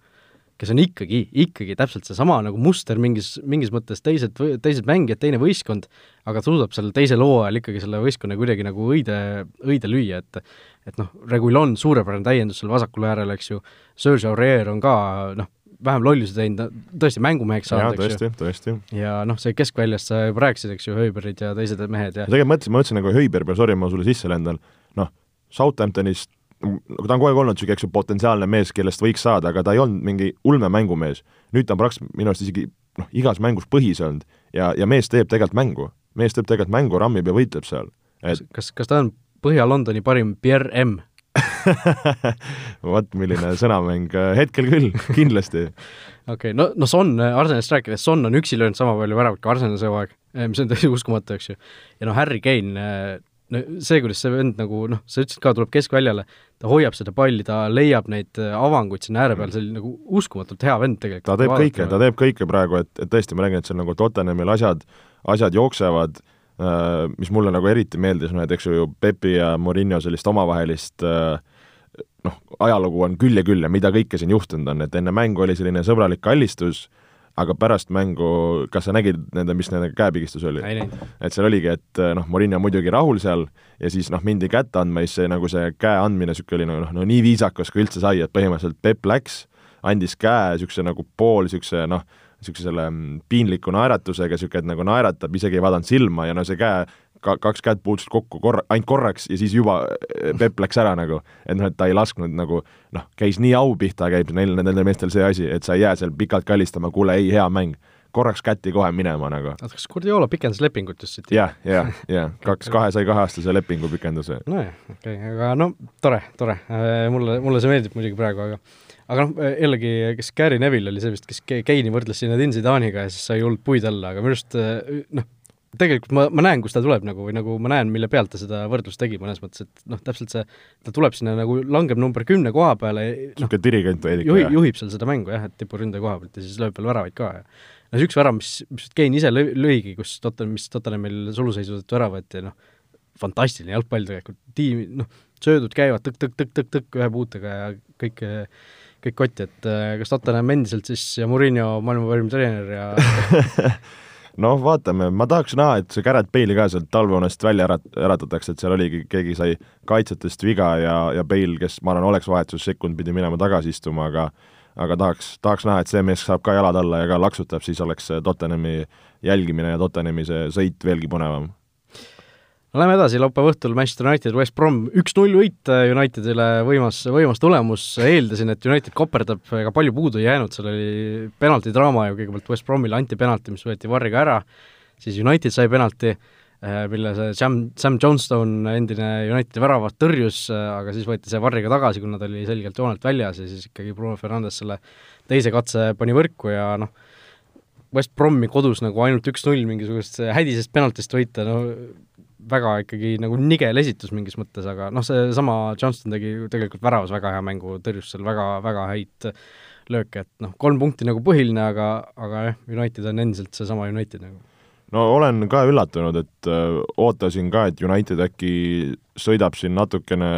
kes on ikkagi, ikkagi täpselt seesama nagu muster mingis, mingis mõttes teised, teised mängijad, teine võistkond, aga suudab selle teisel hooajal ikkagi selle võistkonna kuidagi nagu õide, õide lüüa, et et noh, Regulon, suurepärane täiendus seal vasakul äärel, eks ju, Serge Aurier on ka noh, vähem lollusi teinud, tõesti mängumeheks saanud, eks tõesti, ju. tõesti. ja noh, see keskväljast sa juba rääkisid, eks ju, Höiberid ja teised mehed ja tegelikult mõtlesin, ma mõtlesin nagu Höiber peale, sorry, ma sulle sisse lendan, noh, Southamptonist nagu ta on kogu aeg olnud niisugune, eks ju, potentsiaalne mees, kellest võiks saada, aga ta ei olnud mingi ulme mängumees. nüüd ta on praktiliselt minu arust isegi noh, igas mängus põhis olnud ja, ja mees teeb tegelikult mängu. mees teeb tegelikult mängu, rammib ja võitleb seal et.... kas, kas, ta on Põhja-Londoni parim Pierre M vot milline sõnamäng, hetkel küll, kindlasti. okei okay,, no, no Son, Arsenalist rääkides, Son on üksi löönud sama palju väravat kui Arsenal see hooaeg, mis on täiesti uskumatu, eks ju. ja noh, Harry Kane, no see, kuidas see vend nagu noh, sa ütlesid ka, tuleb keskväljale, ta hoiab seda palli, ta leiab neid äh, avanguid sinna ääre peal, see oli nagu uskumatult hea vend tegelikult. ta teeb kõike, ta teeb kõike praegu, et, et tõesti, ma räägin, et seal nagu Tottenhamil asjad, asjad jooksevad äh,, mis mulle nagu eriti meeldis, noh et eks ju Pepi ja Murillo sellist omavahelist äh, noh, ajalugu on küll ja küll ja mida kõike siin juhtunud on, et enne mängu oli selline sõbralik kallistus, aga pärast mängu, kas sa nägid nende, mis nende käepigistus oli? et seal oligi, et noh, Morin on muidugi rahul seal ja siis noh, mindi kätte andma, siis see nagu see käe andmine niisugune oli nagu noh, no nii viisakas, kui üldse sai, et põhimõtteliselt Peep läks, andis käe niisuguse nagu pool niisuguse noh, niisuguse selle mm, piinliku naeratusega, niisugune, et nagu naeratab, isegi ei vaadanud silma ja no see käe ka kaks kätt puutusid kokku korra, ainult korraks ja siis juba eh, Peep läks ära nagu, et noh, et ta ei lasknud nagu noh, käis nii au pihta, käib neil, nendel meestel see asi, et sa ei jää seal pikalt kallistama, kuule ei, hea mäng. korraks kätti kohe minema nagu. oota, kas Guardiola pikendas lepingut just siit? jah, jah, jah, kaks, kahe sai kaheaastase lepingu pikenduse. nojah, okei okay,, aga no tore, tore, äh, mulle, mulle see meeldib muidugi praegu, aga aga noh, jällegi, kes Gary Neville oli see vist, kes Keini võrdles siin Edin Zidane'iga ja siis sai hullult puid alla, aga minu arust äh, noh, tegelikult ma, ma näen, kust ta tuleb nagu või nagu ma näen, mille pealt ta seda võrdlust tegi mõnes mõttes, et noh, täpselt see, ta tuleb sinna nagu, langeb number kümne koha peale no,, niisugune dirigent veidike, juhi, juhib seal seda mängu jah, et tipuründaja koha pealt ja siis lööb veel väravaid ka ja no see üks värav, mis, mis Kein ise lõi, lõigi, kus Tottenham, mis Tottenhamil suluseisu tõttu ära võeti, noh, fantastiline jalgpall tegelikult, tiim, noh, söödud käivad tõkk-tõkk-tõkk-tõkk ühe puutega ja kõik kõik kotti, et kas Tottenham endiselt siis ja Murillo maailma parim treener ja noh, vaatame, ma tahaks näha, et see Garrett Bale'i ka sealt talveunest välja ärat-, äratatakse, et seal oligi, keegi sai kaitsjatest viga ja, ja Bale, kes ma arvan, oleks vahetussekund, pidi minema tagasi istuma, aga aga tahaks, tahaks näha, et see mees saab ka jalad alla ja ka laksutab, siis oleks Tottenhami jälgimine ja Tottenhami see sõit veelgi põnevam no lähme edasi, laupäeva õhtul Manchester United, West Brom, üks-null võit äh, Unitedile, võimas, võimas tulemus, eeldasin, et United koperdab, ega palju puudu ei jäänud, seal oli penaltidraama ju, kõigepealt West Bromile anti penalti, mis võeti varriga ära, siis United sai penalti, äh, mille see Sam, Sam Johnstone, endine Unitedi väravat, tõrjus, äh, aga siis võeti see varriga tagasi, kuna ta oli selgelt joonelt väljas ja siis ikkagi Bruno Fernandes selle teise katse pani võrku ja noh, West Bromi kodus nagu ainult üks-null mingisugust hädisest penaltist võita, no väga ikkagi nagu nigel esitus mingis mõttes, aga noh, seesama Johnston tegi tegelikult väravas väga hea mängu, tõrjus seal väga, väga häid lööke, et noh, kolm punkti nagu põhiline, aga, aga jah, United on endiselt seesama United nagu. no olen ka üllatunud, et öö, äh, ootasin ka, et United äkki sõidab siin natukene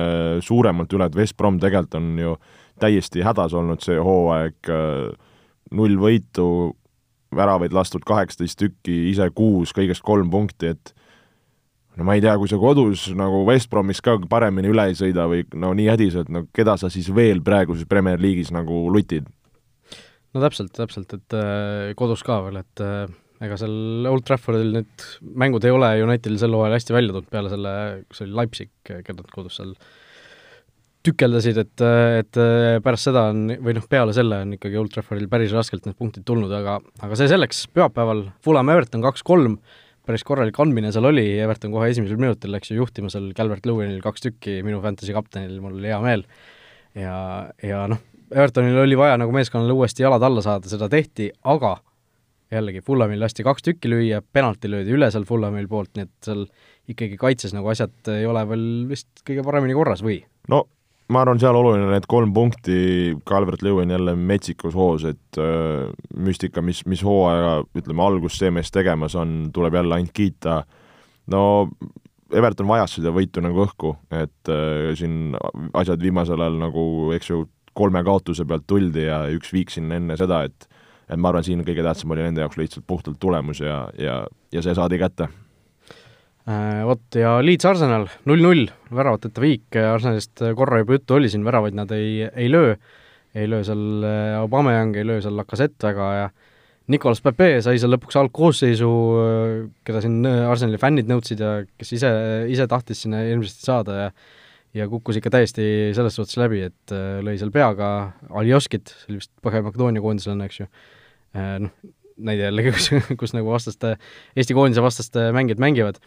suuremalt üle, et West Brom tegelikult on ju täiesti hädas olnud see hooaeg, äh, null võitu, väravaid lastud kaheksateist tükki, ise kuus, kõigest kolm punkti, et no ma ei tea, kui sa kodus nagu West Bromis ka paremini üle ei sõida või no nii hädiselt, no keda sa siis veel praeguses Premier League'is nagu lutid? no täpselt, täpselt, et äh, kodus ka veel, et äh, ega seal Old Traffordil need mängud ei ole Unitedil sel hooajal hästi välja tulnud peale selle, see oli Leipzig, keda nad kodus seal tükeldasid, et, et äh, pärast seda on, või noh, peale selle on ikkagi Old Traffordil päris raskelt need punktid tulnud, aga aga see selleks, pühapäeval Fulham Everton kaks-kolm, päris korralik andmine seal oli, Everton kohe esimesel minutil läks ju juhtima seal Calvert Lewinil kaks tükki, minu fantasy kaptenil, mul oli hea meel. ja, ja noh, Evertonil oli vaja nagu meeskonnale uuesti jalad alla saada, seda tehti, aga jällegi, Fulhamil lasti kaks tükki lüüa, penalti löödi üle seal Fulhamil poolt, nii et seal ikkagi kaitses nagu asjad ei ole veel vist kõige paremini korras või? no ma arvan, seal oluline need kolm punkti, Calvert Lewin jälle metsikus hoos, et äh, müstika, mis, mis hooaja, ütleme, algust see mees tegemas on, tuleb jälle ainult kiita. no Everton vajas seda võitu nagu õhku, et äh, siin asjad viimasel ajal nagu, eks ju, kolme kaotuse pealt tuldi ja üks viik sinna enne seda, et et ma arvan, siin kõige tähtsam oli nende jaoks lihtsalt puhtalt tulemus ja, ja, ja see saadi kätte vot ja Leeds Arsenal null-null, väravateta viik, Arsenalist korra juba juttu oli siin, väravaid nad ei, ei löö, ei löö seal äh, Aubameyang, ei löö seal Lacazette väga ja Nicolas Pepe sai seal lõpuks algkoosseisu, keda siin Arsenali fännid nõudsid ja kes ise, ise tahtis sinna hirmsasti saada ja ja kukkus ikka täiesti selles suhtes läbi, et äh, lõi seal peaga Aljoskit, see oli vist Põhja-Makedoonia koondislane, eks ju, noh, näide jällegi, kus, kus nagu vastaste, Eesti koondise vastaste mängijad mängivad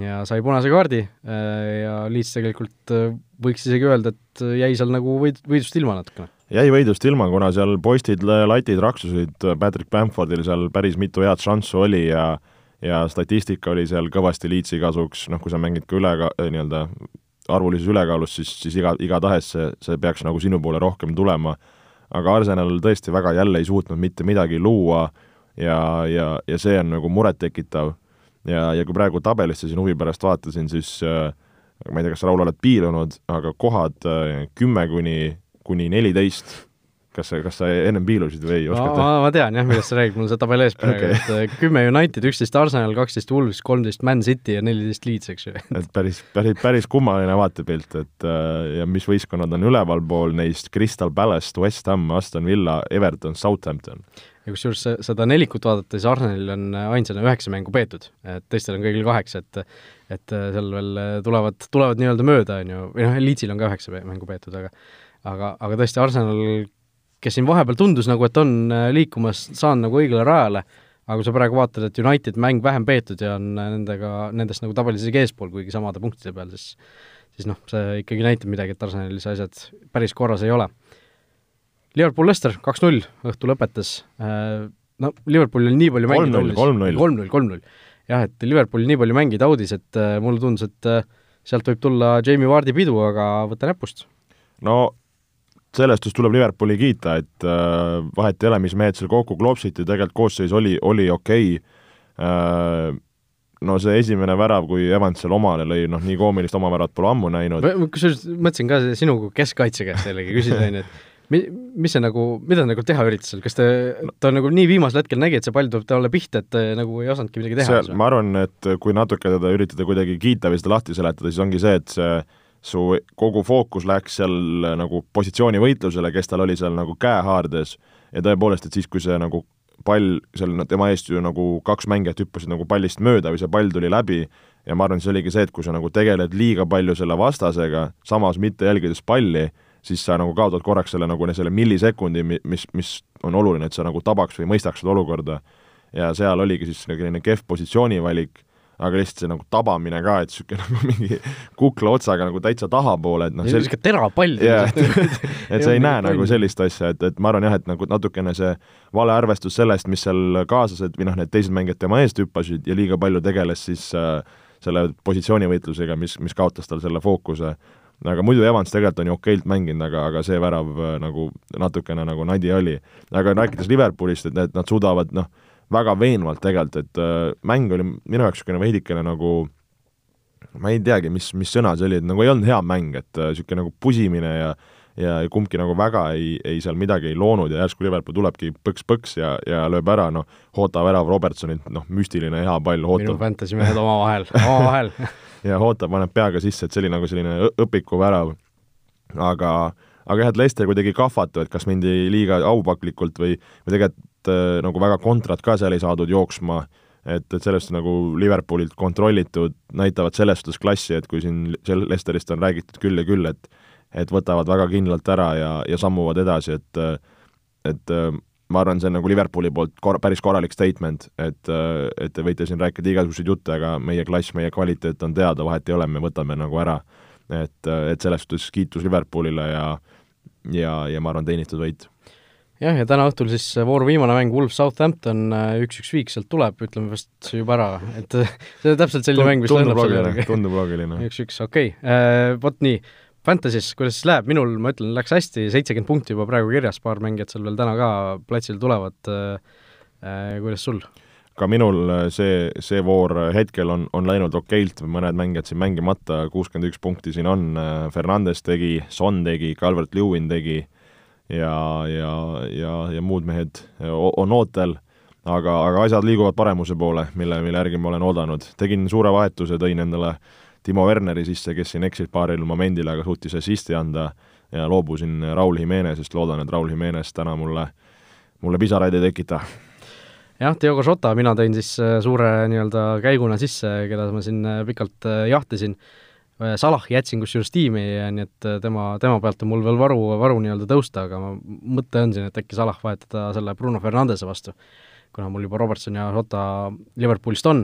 ja sai punase kaardi äh, ja Leeds tegelikult äh, võiks isegi öelda, et jäi seal nagu võid-, võidust ilma natukene. jäi võidust ilma, kuna seal postid latid raksusid, Patrick Bamfordil seal päris mitu head šanssu oli ja ja statistika oli seal kõvasti Leedsi kasuks, noh, kui sa mängid ka üle, nii-öelda arvulises ülekaalus, siis, siis iga, igatahes see, see peaks nagu sinu poole rohkem tulema. aga Arsenal tõesti väga jälle ei suutnud mitte midagi luua ja, ja, ja see on nagu murettekitav ja, ja kui praegu tabelisse siin huvi pärast vaatasin, siis äh, ma ei tea, kas sa, Raul, oled piilunud, aga kohad äh, kümme kuni, kuni neliteist kas sa, kas sa ennem piilusid või ei oska ma, ma tean jah, millest sa räägid, mul on see tabel ees praegu okay., et äh, kümme United, üksteist Arsenal, kaksteist Wolves, kolmteist Man City ja neliteist Leeds, eks ju. et päris, päris, päris kummaline vaatepilt, et ja mis võistkonnad on ülevalpool neist, Crystal Palace, West Ham, Aston Villa, Everton, Southampton ja kusjuures seda nelikut vaadates Arsenalil on ainsana üheksa mängu peetud, et teistel on kõigil kaheksa, et et seal veel tulevad, tulevad nii-öelda mööda, on ju, või noh, Leedsil on ka üheksa mängu peetud, aga aga, aga tõesti, Arsenal, kes siin vahepeal tundus nagu, et on liikumas, saanud nagu õigele rajale, aga kui sa praegu vaatad, et United mäng vähem peetud ja on nendega, nendest nagu tabelis isegi eespool, kuigi samade punktide peal, siis siis noh, see ikkagi näitab midagi, et Arsenalis asjad päris korras ei ole Liverpool-Lester kaks-null õhtu lõpetas, äh, no Liverpoolil nii palju mängida kolm-null, kolm-null. kolm-null, jah, et Liverpoolil nii palju mängida audis, et äh, mulle tundus, et äh, sealt võib tulla Jamie Vardi pidu, aga võta näpust. no sellest just tuleb Liverpooli kiita, et äh, vahet ei ole, mis mehed seal kokku klopsiti, tegelikult koosseis oli, oli okei okay. äh,, no see esimene värav, kui Evans seal omale lõi, noh, nii koomilist oma väravat pole ammu näinud. kusjuures mõtlesin ka sinu kui keskkaitse käest jällegi küsida, on ju, et mi-, mis see nagu, mida nagu teha üritas seal, kas ta, ta nagu nii viimasel hetkel nägi, et see pall tuleb talle pihta, et ta nagu ei osanudki midagi teha? ma arvan, et kui natuke teda üritada kuidagi kiita või seda lahti seletada, siis ongi see, et see su kogu fookus läks seal nagu positsioonivõitlusele, kes tal oli seal nagu käehaardes ja tõepoolest, et siis, kui see nagu pall seal tema eest ju nagu kaks mängijat hüppasid nagu pallist mööda või see pall tuli läbi ja ma arvan, see oligi see, et kui sa nagu tegeled liiga palju selle vastasega, samas mitte jälgides palli, siis sa nagu kaotad korraks selle nagu selle millisekundi, mis, mis on oluline, et sa nagu tabaks või mõistaks seda olukorda. ja seal oligi siis selline kehv positsioonivalik, aga lihtsalt see nagu tabamine ka, et niisugune nagu mingi kukla otsaga nagu täitsa tahapoole, et noh see niisugune terapall yeah, et sa ei näe nagu sellist asja, et, et ma arvan jah, et nagu natukene see valearvestus sellest, mis seal kaaslased või noh, need teised mängijad tema eest hüppasid ja liiga palju tegeles siis äh, selle positsioonivõitlusega, mis, mis kaotas tal selle fookuse aga muidu Evans tegelikult on ju okeilt mänginud, aga, aga see värav äh, nagu natukene nagu nadi oli. aga rääkides Liverpoolist, et need, nad suudavad noh, väga veenvalt tegelikult, et äh, mäng oli minu jaoks niisugune veidikene nagu ma ei teagi, mis, mis sõna see oli, et nagu ei olnud hea mäng, et niisugune äh, nagu pusimine ja ja kumbki nagu väga ei, ei seal midagi ei loonud ja järsku Liverpool tulebki põks-põks ja, ja lööb ära, noh, Hota värav Robertsonilt, noh, müstiline hea pall, Hota minu fantasy mehed omavahel, omavahel ja Hota paneb peaga sisse, et see oli nagu selline õpikuvärav. aga, aga jah, et Leicester kuidagi kahvatu, et kas mindi liiga aupaklikult või, või tegelikult äh, nagu väga kontrat ka seal ei saadud jooksma, et, et sellest nagu Liverpoolilt kontrollitud, näitavad selles suhtes klassi, et kui siin sel-, Leicesterist on räägitud küll ja küll, et et võtavad väga kindlalt ära ja, ja sammuvad edasi, et et ma arvan, see on nagu Liverpooli poolt kor-, päris korralik statement, et, et te võite siin rääkida igasuguseid jutte, aga meie klass, meie kvaliteet on teada, vahet ei ole, me võtame nagu ära. et, et selles suhtes kiitus Liverpoolile ja ja, ja ma arvan, teenitud võit. jah, ja täna õhtul siis vooru viimane mäng, Wolves Southampton, üks-üks viik sealt tuleb, ütleme vast juba ära, et see on täpselt selline mäng, mis tundub loogiline, tundub loogiline. üks-üks, okei okay., vot nii Fantasy's, kuidas siis läheb, minul, ma ütlen, läks hästi, seitsekümmend punkti juba praegu kirjas, paar mängijat seal veel täna ka platsil tulevad äh,, äh kuidas sul? ka minul äh, see, see voor hetkel on, on läinud okeilt, mõned mängijad siin mängimata, kuuskümmend üks punkti siin on, äh, Fernandes tegi, Son tegi, Calvert-Lewin tegi ja, ja, ja, ja muud mehed on ootel, aga, aga asjad liiguvad paremuse poole, mille, mille järgi ma olen oodanud. tegin suure vahetuse, tõin endale Timo Werneri sisse, kes siin eksis paaril momendil, aga suutis assisti anda ja loobusin Raul Jimenezest, loodan, et Raul Jimenez täna mulle, mulle pisaraid ei tekita jah, Diogo Jota mina tõin siis äh, suure nii-öelda käiguna sisse, keda ma siin äh, pikalt äh, jahtisin. Salah jätsin kusjuures tiimi, nii et tema, tema pealt on mul veel varu, varu nii-öelda tõusta, aga ma, mõte on siin, et äkki Salah vahetada selle Bruno Fernandese vastu, kuna mul juba Robertson ja Jota Liverpoolist on.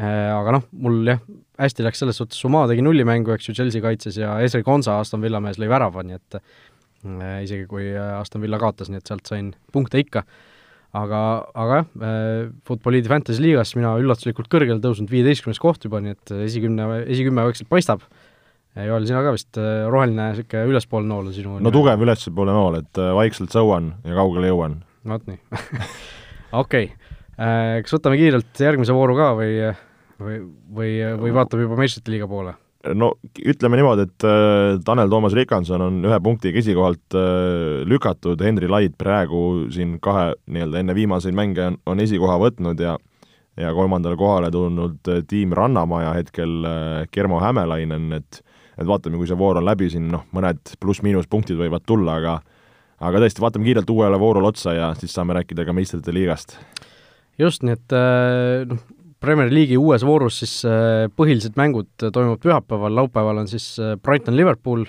Aga noh, mul jah, hästi läks selles suhtes, Suma tegi nullimängu, eks ju, Chelsea kaitses ja Esri Konsa, Aston Villa mees lõi värava, nii et isegi kui Aston Villa kaotas, nii et sealt sain punkte ikka aga, aga jah, äh, Futboliidi Fantasy liigas mina üllatuslikult kõrgele tõusnud, viieteistkümnes koht juba, nii et esikümne, esikümme vaikselt paistab. Joel, sina ka vist äh, roheline niisugune ülespoole nool on sinu no tugev ülespoole nool, et äh, vaikselt sõuan ja kaugele jõuan. vot nii okei okay., kas võtame kiirelt järgmise vooru ka või, või, või, või vaatame juba meistrite liiga poole? no ütleme niimoodi, et äh, Tanel Toomas Rikanson on ühe punktiga esikohalt äh, lükatud, Henri Laid praegu siin kahe nii-öelda enne viimaseid mänge on, on esikoha võtnud ja ja kolmandale kohale tulnud äh, tiim Rannamaja hetkel Germo Hämelainen, et et vaatame, kui see voor on läbi, siin noh, mõned pluss-miinus punktid võivad tulla, aga aga tõesti, vaatame kiirelt uuele voorule otsa ja siis saame rääkida ka meistrite liigast. Just, nii et noh, Premier League'i uues voorus siis äh, põhilised mängud toimuvad pühapäeval, laupäeval on siis äh, Brighton-Liverpool,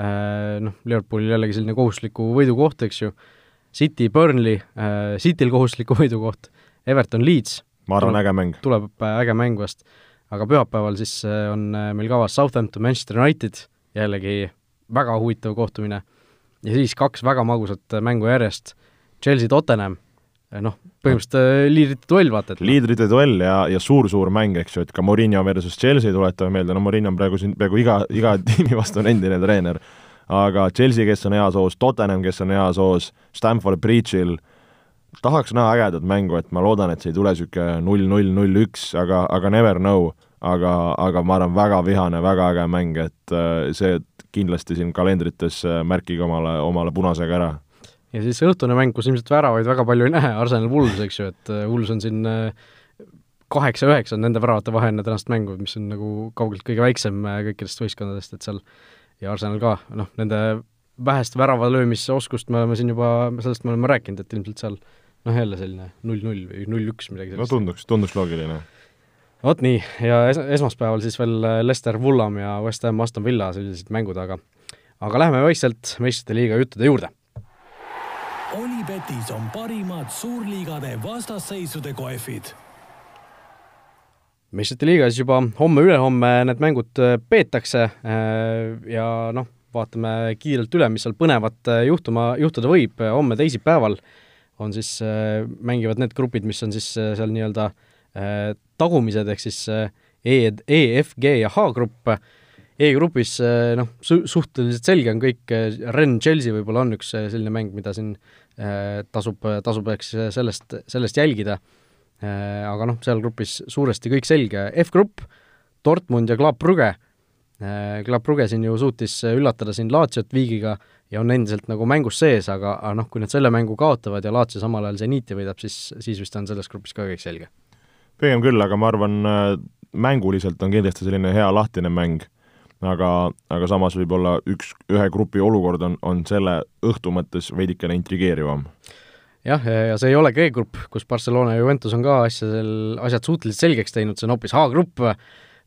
äh, noh, Liverpoolil jällegi selline kohustusliku võidu koht, eks ju, City, Burnley, Cityl kohustusliku võidu koht, Everton, Leeds. ma arvan, äge mäng. tuleb äge mäng vast. aga pühapäeval siis on meil kavas Southampton, Manchester United, jällegi väga huvitav kohtumine. ja siis kaks väga magusat mängu järjest, Chelsea, Tottenham noh, põhimõtteliselt äh, liidrite duell, vaata et liidrite duell ja, ja suur-suur mäng, eks ju, et ka Mourinho versus Chelsea, tuletame meelde, no Mourinho on praegu siin peaaegu iga, iga tiimi vastu on endine treener, aga Chelsea, kes on heas hoos, Tottenham, kes on heas hoos, Stamford Bridge'il, tahaks näha ägedat mängu, et ma loodan, et see ei tule niisugune null-null, null-üks, aga, aga never know, aga, aga ma arvan, väga vihane, väga äge mäng, et äh, see kindlasti siin kalendrites märkige omale, omale punasega ära ja siis õhtune mäng, kus ilmselt väravaid väga palju ei näe, Arsenal Wools, eks ju, et äh, Wools on siin äh, kaheksa-üheksa on nende väravate vahe enne tänast mängu, mis on nagu kaugelt kõige väiksem äh, kõikidest võistkondadest, et seal ja Arsenal ka, noh, nende vähest väravalöömise oskust me oleme siin juba, sellest me oleme rääkinud, et ilmselt seal noh, jälle selline null-null või null-üks, midagi sellist. no tunduks, tunduks loogiline. vot nii, ja es-, esmaspäeval siis veel Leicester, Fulham ja West Ham, Aston Villa, sellised mängud, aga aga lähme vaikselt meistrite liiga juttude juurde Olipetis on parimad suurliigade vastasseisude kohvid. meistrite liigas juba homme-ülehomme need mängud äh, peetakse äh, ja noh, vaatame kiirelt üle, mis seal põnevat äh, juhtuma, juhtuda võib, homme teisipäeval on siis, mängivad need grupid, mis on siis seal nii-öelda tagumised, ehk siis E, E, F, G ja H grupp, E-grupis noh, su-, suhteliselt selge on kõik, Rennes Chelsea võib-olla on üks selline mäng, mida siin tasub, tasub eks sellest, sellest jälgida. Äh, aga noh, seal grupis suuresti kõik selge, F-grupp, Dortmund ja Club Brugge. Äh, Club Brugge siin ju suutis üllatada siin Latsiot viigiga ja on endiselt nagu mängus sees, aga, aga noh, kui nad selle mängu kaotavad ja Lazio samal ajal Zeniti võidab, siis, siis vist on selles grupis ka kõik selge. pigem küll, aga ma arvan, mänguliselt on kindlasti selline hea lahtine mäng aga, aga samas võib-olla üks, ühe grupi olukord on, on selle õhtu mõttes veidikene intrigeerivam. jah, ja see ei ole G-grupp, kus Barcelona ja Juventus on ka asjadel, asjad suhteliselt selgeks teinud, see on hoopis H-grupp,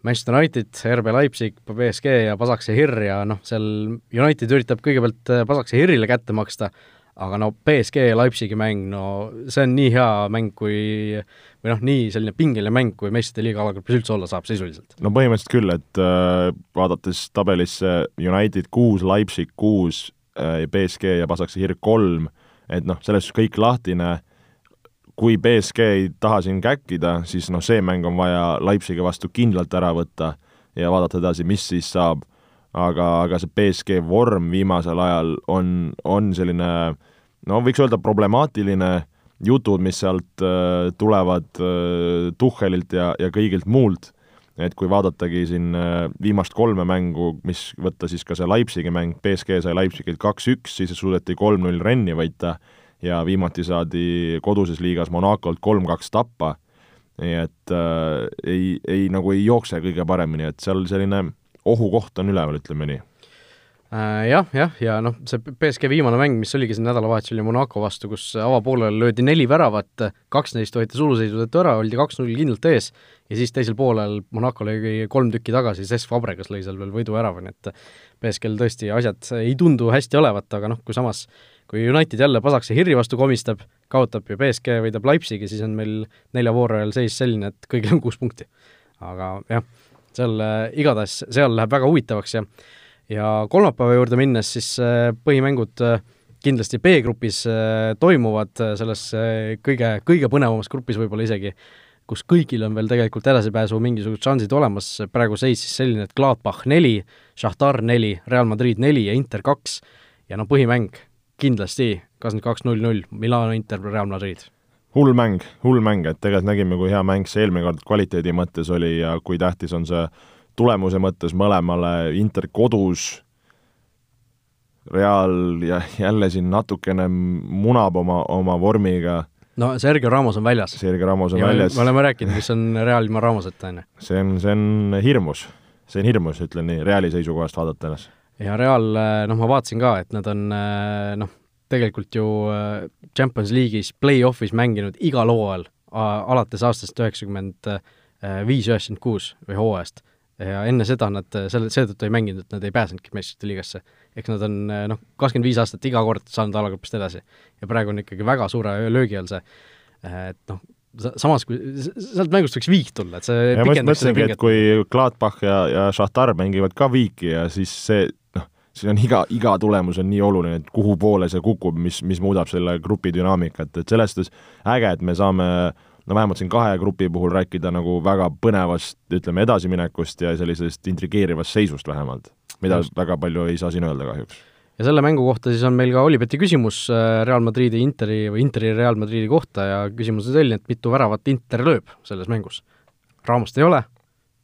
Manchester United, RB Leipzig, BSG ja Pasakse-Hir ja noh, seal United üritab kõigepealt Pasakse-Hirile kätte maksta, aga no BSG ja Leipzigi mäng, no see on nii hea mäng, kui või noh, nii selline pingeline mäng, kui meistrite liiga alagrupis üldse olla saab sisuliselt. no põhimõtteliselt küll, et äh, vaadates tabelisse United kuus, Leipzig kuus äh,, BSG ja Pasakse-Hirg kolm, et noh, selles suhtes kõik lahtine, kui BSG ei taha siin käkkida, siis noh, see mäng on vaja Leipzigi vastu kindlalt ära võtta ja vaadata edasi, mis siis saab, aga, aga see BSG vorm viimasel ajal on, on selline no võiks öelda problemaatiline, jutud, mis sealt äh, tulevad äh, Tuhhelilt ja, ja kõigilt muult, et kui vaadatagi siin äh, viimast kolme mängu, mis võtta siis ka see Leipzigi mäng, BSG sai Leipzigilt kaks-üks, siis suudeti kolm-null Renni võita ja viimati saadi koduses liigas Monacolt kolm-kaks tappa, nii et äh, ei, ei nagu ei jookse kõige paremini, et seal selline ohukoht on üleval, ütleme nii jah, jah, ja noh, see BSG viimane mäng, mis oligi siin nädalavahetusel, oli Monaco vastu, kus avapoolel löödi neli väravat, kaks neist võeti suluseisu tõttu ära, oldi kaks-null kindlalt ees ja siis teisel poolel Monaco lõi kolm tükki tagasi, Cesc Fabregas lõi seal veel võiduvärava, nii et BSG-l tõesti asjad ei tundu hästi olevat, aga noh, kui samas kui United jälle pasakse Hirri vastu komistab, kaotab ja BSG võidab Leipzigi, siis on meil nelja vooru ajal seis selline, et kõigil on kuus punkti. aga jah, seal äh, igatahes, seal läheb väga huvitavaks ja ja kolmapäeva juurde minnes siis äh, põhimängud äh, kindlasti B-grupis toimuvad, selles kõige, kõige põnevamas grupis võib-olla isegi, kus kõigil on veel tegelikult edasipääsu mingisugused šansid olemas, praegu seis siis selline, et Gladbach neli, Šahtar neli, Real Madrid neli ja Inter kaks ja no põhimäng kindlasti kakskümmend kaks null null, Milano Inter, Real Madrid. hull mäng, hull mäng, et tegelikult nägime, kui hea mäng see eelmine kord kvaliteedi mõttes oli ja kui tähtis on see tulemuse mõttes mõlemale, Inter kodus, Real ja jälle siin natukene munab oma, oma vormiga no Sergio Ramos on väljas. Sergio Ramos on ja väljas. me oleme rääkinud, mis on Real ilma Ramoseta, on ju. see on, see on hirmus, see on hirmus, ütlen nii, Reali seisukohast vaadates ja Real, äh, noh, ma vaatasin ka, et nad on äh, noh, tegelikult ju äh, Champions League'is play-off'is mänginud igal hooajal alates aastast üheksakümmend viis, üheksakümmend kuus või hooajast. Ja enne seda nad selle, seetõttu ei mänginud, et nad ei pääsenudki meistrite liigasse. eks nad on noh, kakskümmend viis aastat iga kord saanud alagrupist edasi. ja praegu on ikkagi väga suure löögi all see, et noh, samas kui sealt mängust võiks viik tulla, et see ja ma mõtlesingi, et kui Gladbach ja, ja Šahtar mängivad ka viiki ja siis see siin on iga, iga tulemus on nii oluline, et kuhu poole see kukub, mis, mis muudab selle grupi dünaamikat, et selles suhtes äge, et me saame no vähemalt siin kahe grupi puhul rääkida nagu väga põnevast, ütleme, edasiminekust ja sellisest intrigeerivast seisust vähemalt, mida Just. väga palju ei saa siin öelda kahjuks. ja selle mängu kohta siis on meil ka Olibeti küsimus äh, Real Madridi Interi või Interi Real Madridi kohta ja küsimus on selline, et mitu väravat Inter lööb selles mängus? Raamost ei ole,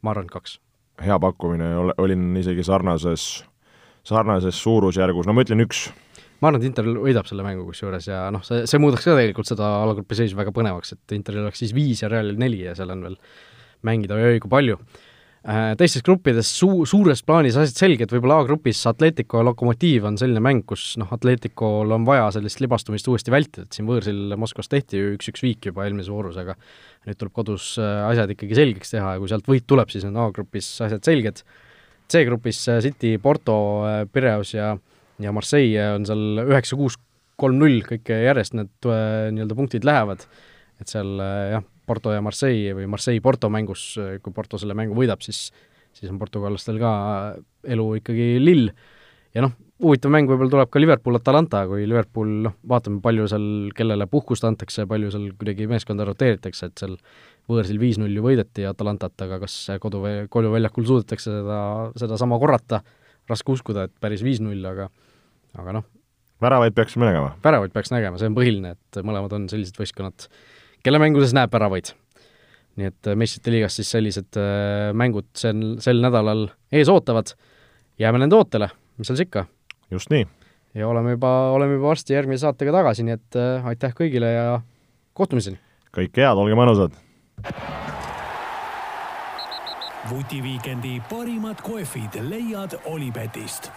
ma arvan, et kaks. hea pakkumine, olin isegi sarnases sarnases suurusjärgus, no ma ütlen üks. Ma arvan, et Inter võidab selle mängu kusjuures ja noh, see, see muudaks ka tegelikult seda alagrupi seisu väga põnevaks, et Interil oleks siis viis ja Realil neli ja seal on veel mängida oi-oi kui palju. Äh, teistes gruppides suu-, suures plaanis asjad selged, võib-olla A-grupis Atletico ja Lokomotiiv on selline mäng, kus noh, Atleticol on vaja sellist libastumist uuesti vältida, et siin võõrsil Moskvas tehti ju üks-üks viik juba eelmises voorus, aga nüüd tuleb kodus äh, asjad ikkagi selgeks teha ja kui sealt võit tuleb, siis on A-grupis asjad selged. C-grupis äh, City, Porto, äh, Piraeus ja, ja Marseille on seal üheksa, kuus, kolm, null, kõik järjest need äh, nii-öelda punktid lähevad, et seal jah, Porto ja Marseille või Marseille-Porto mängus, kui Porto selle mängu võidab, siis siis on portugallastel ka elu ikkagi lill. ja noh, huvitav mäng võib-olla tuleb ka Liverpool-Atalanta, kui Liverpool, noh, vaatame, palju seal, kellele puhkust antakse, palju seal kuidagi meeskonda roteeritakse, et seal võõrsil viis-null ju võideti Atalantat, aga kas kodu, koduväljakul suudetakse seda, sedasama korrata, raske uskuda, et päris viis-null, aga aga noh. väravaid peaksime nägema? väravaid peaks nägema, see on põhiline, et mõlemad on sellised võistkonnad, kelle mängudes näeb väravaid. nii et meistrite liigas siis sellised äh, mängud sel, sel nädalal ees ootavad, jääme nende ootele, mis seal siis ikka. just nii. ja oleme juba, oleme juba varsti järgmise saatega tagasi, nii et äh, aitäh kõigile ja kohtumiseni! kõike head, olge mõnusad! vutiviikendi parimad kohvid leiad Olipetist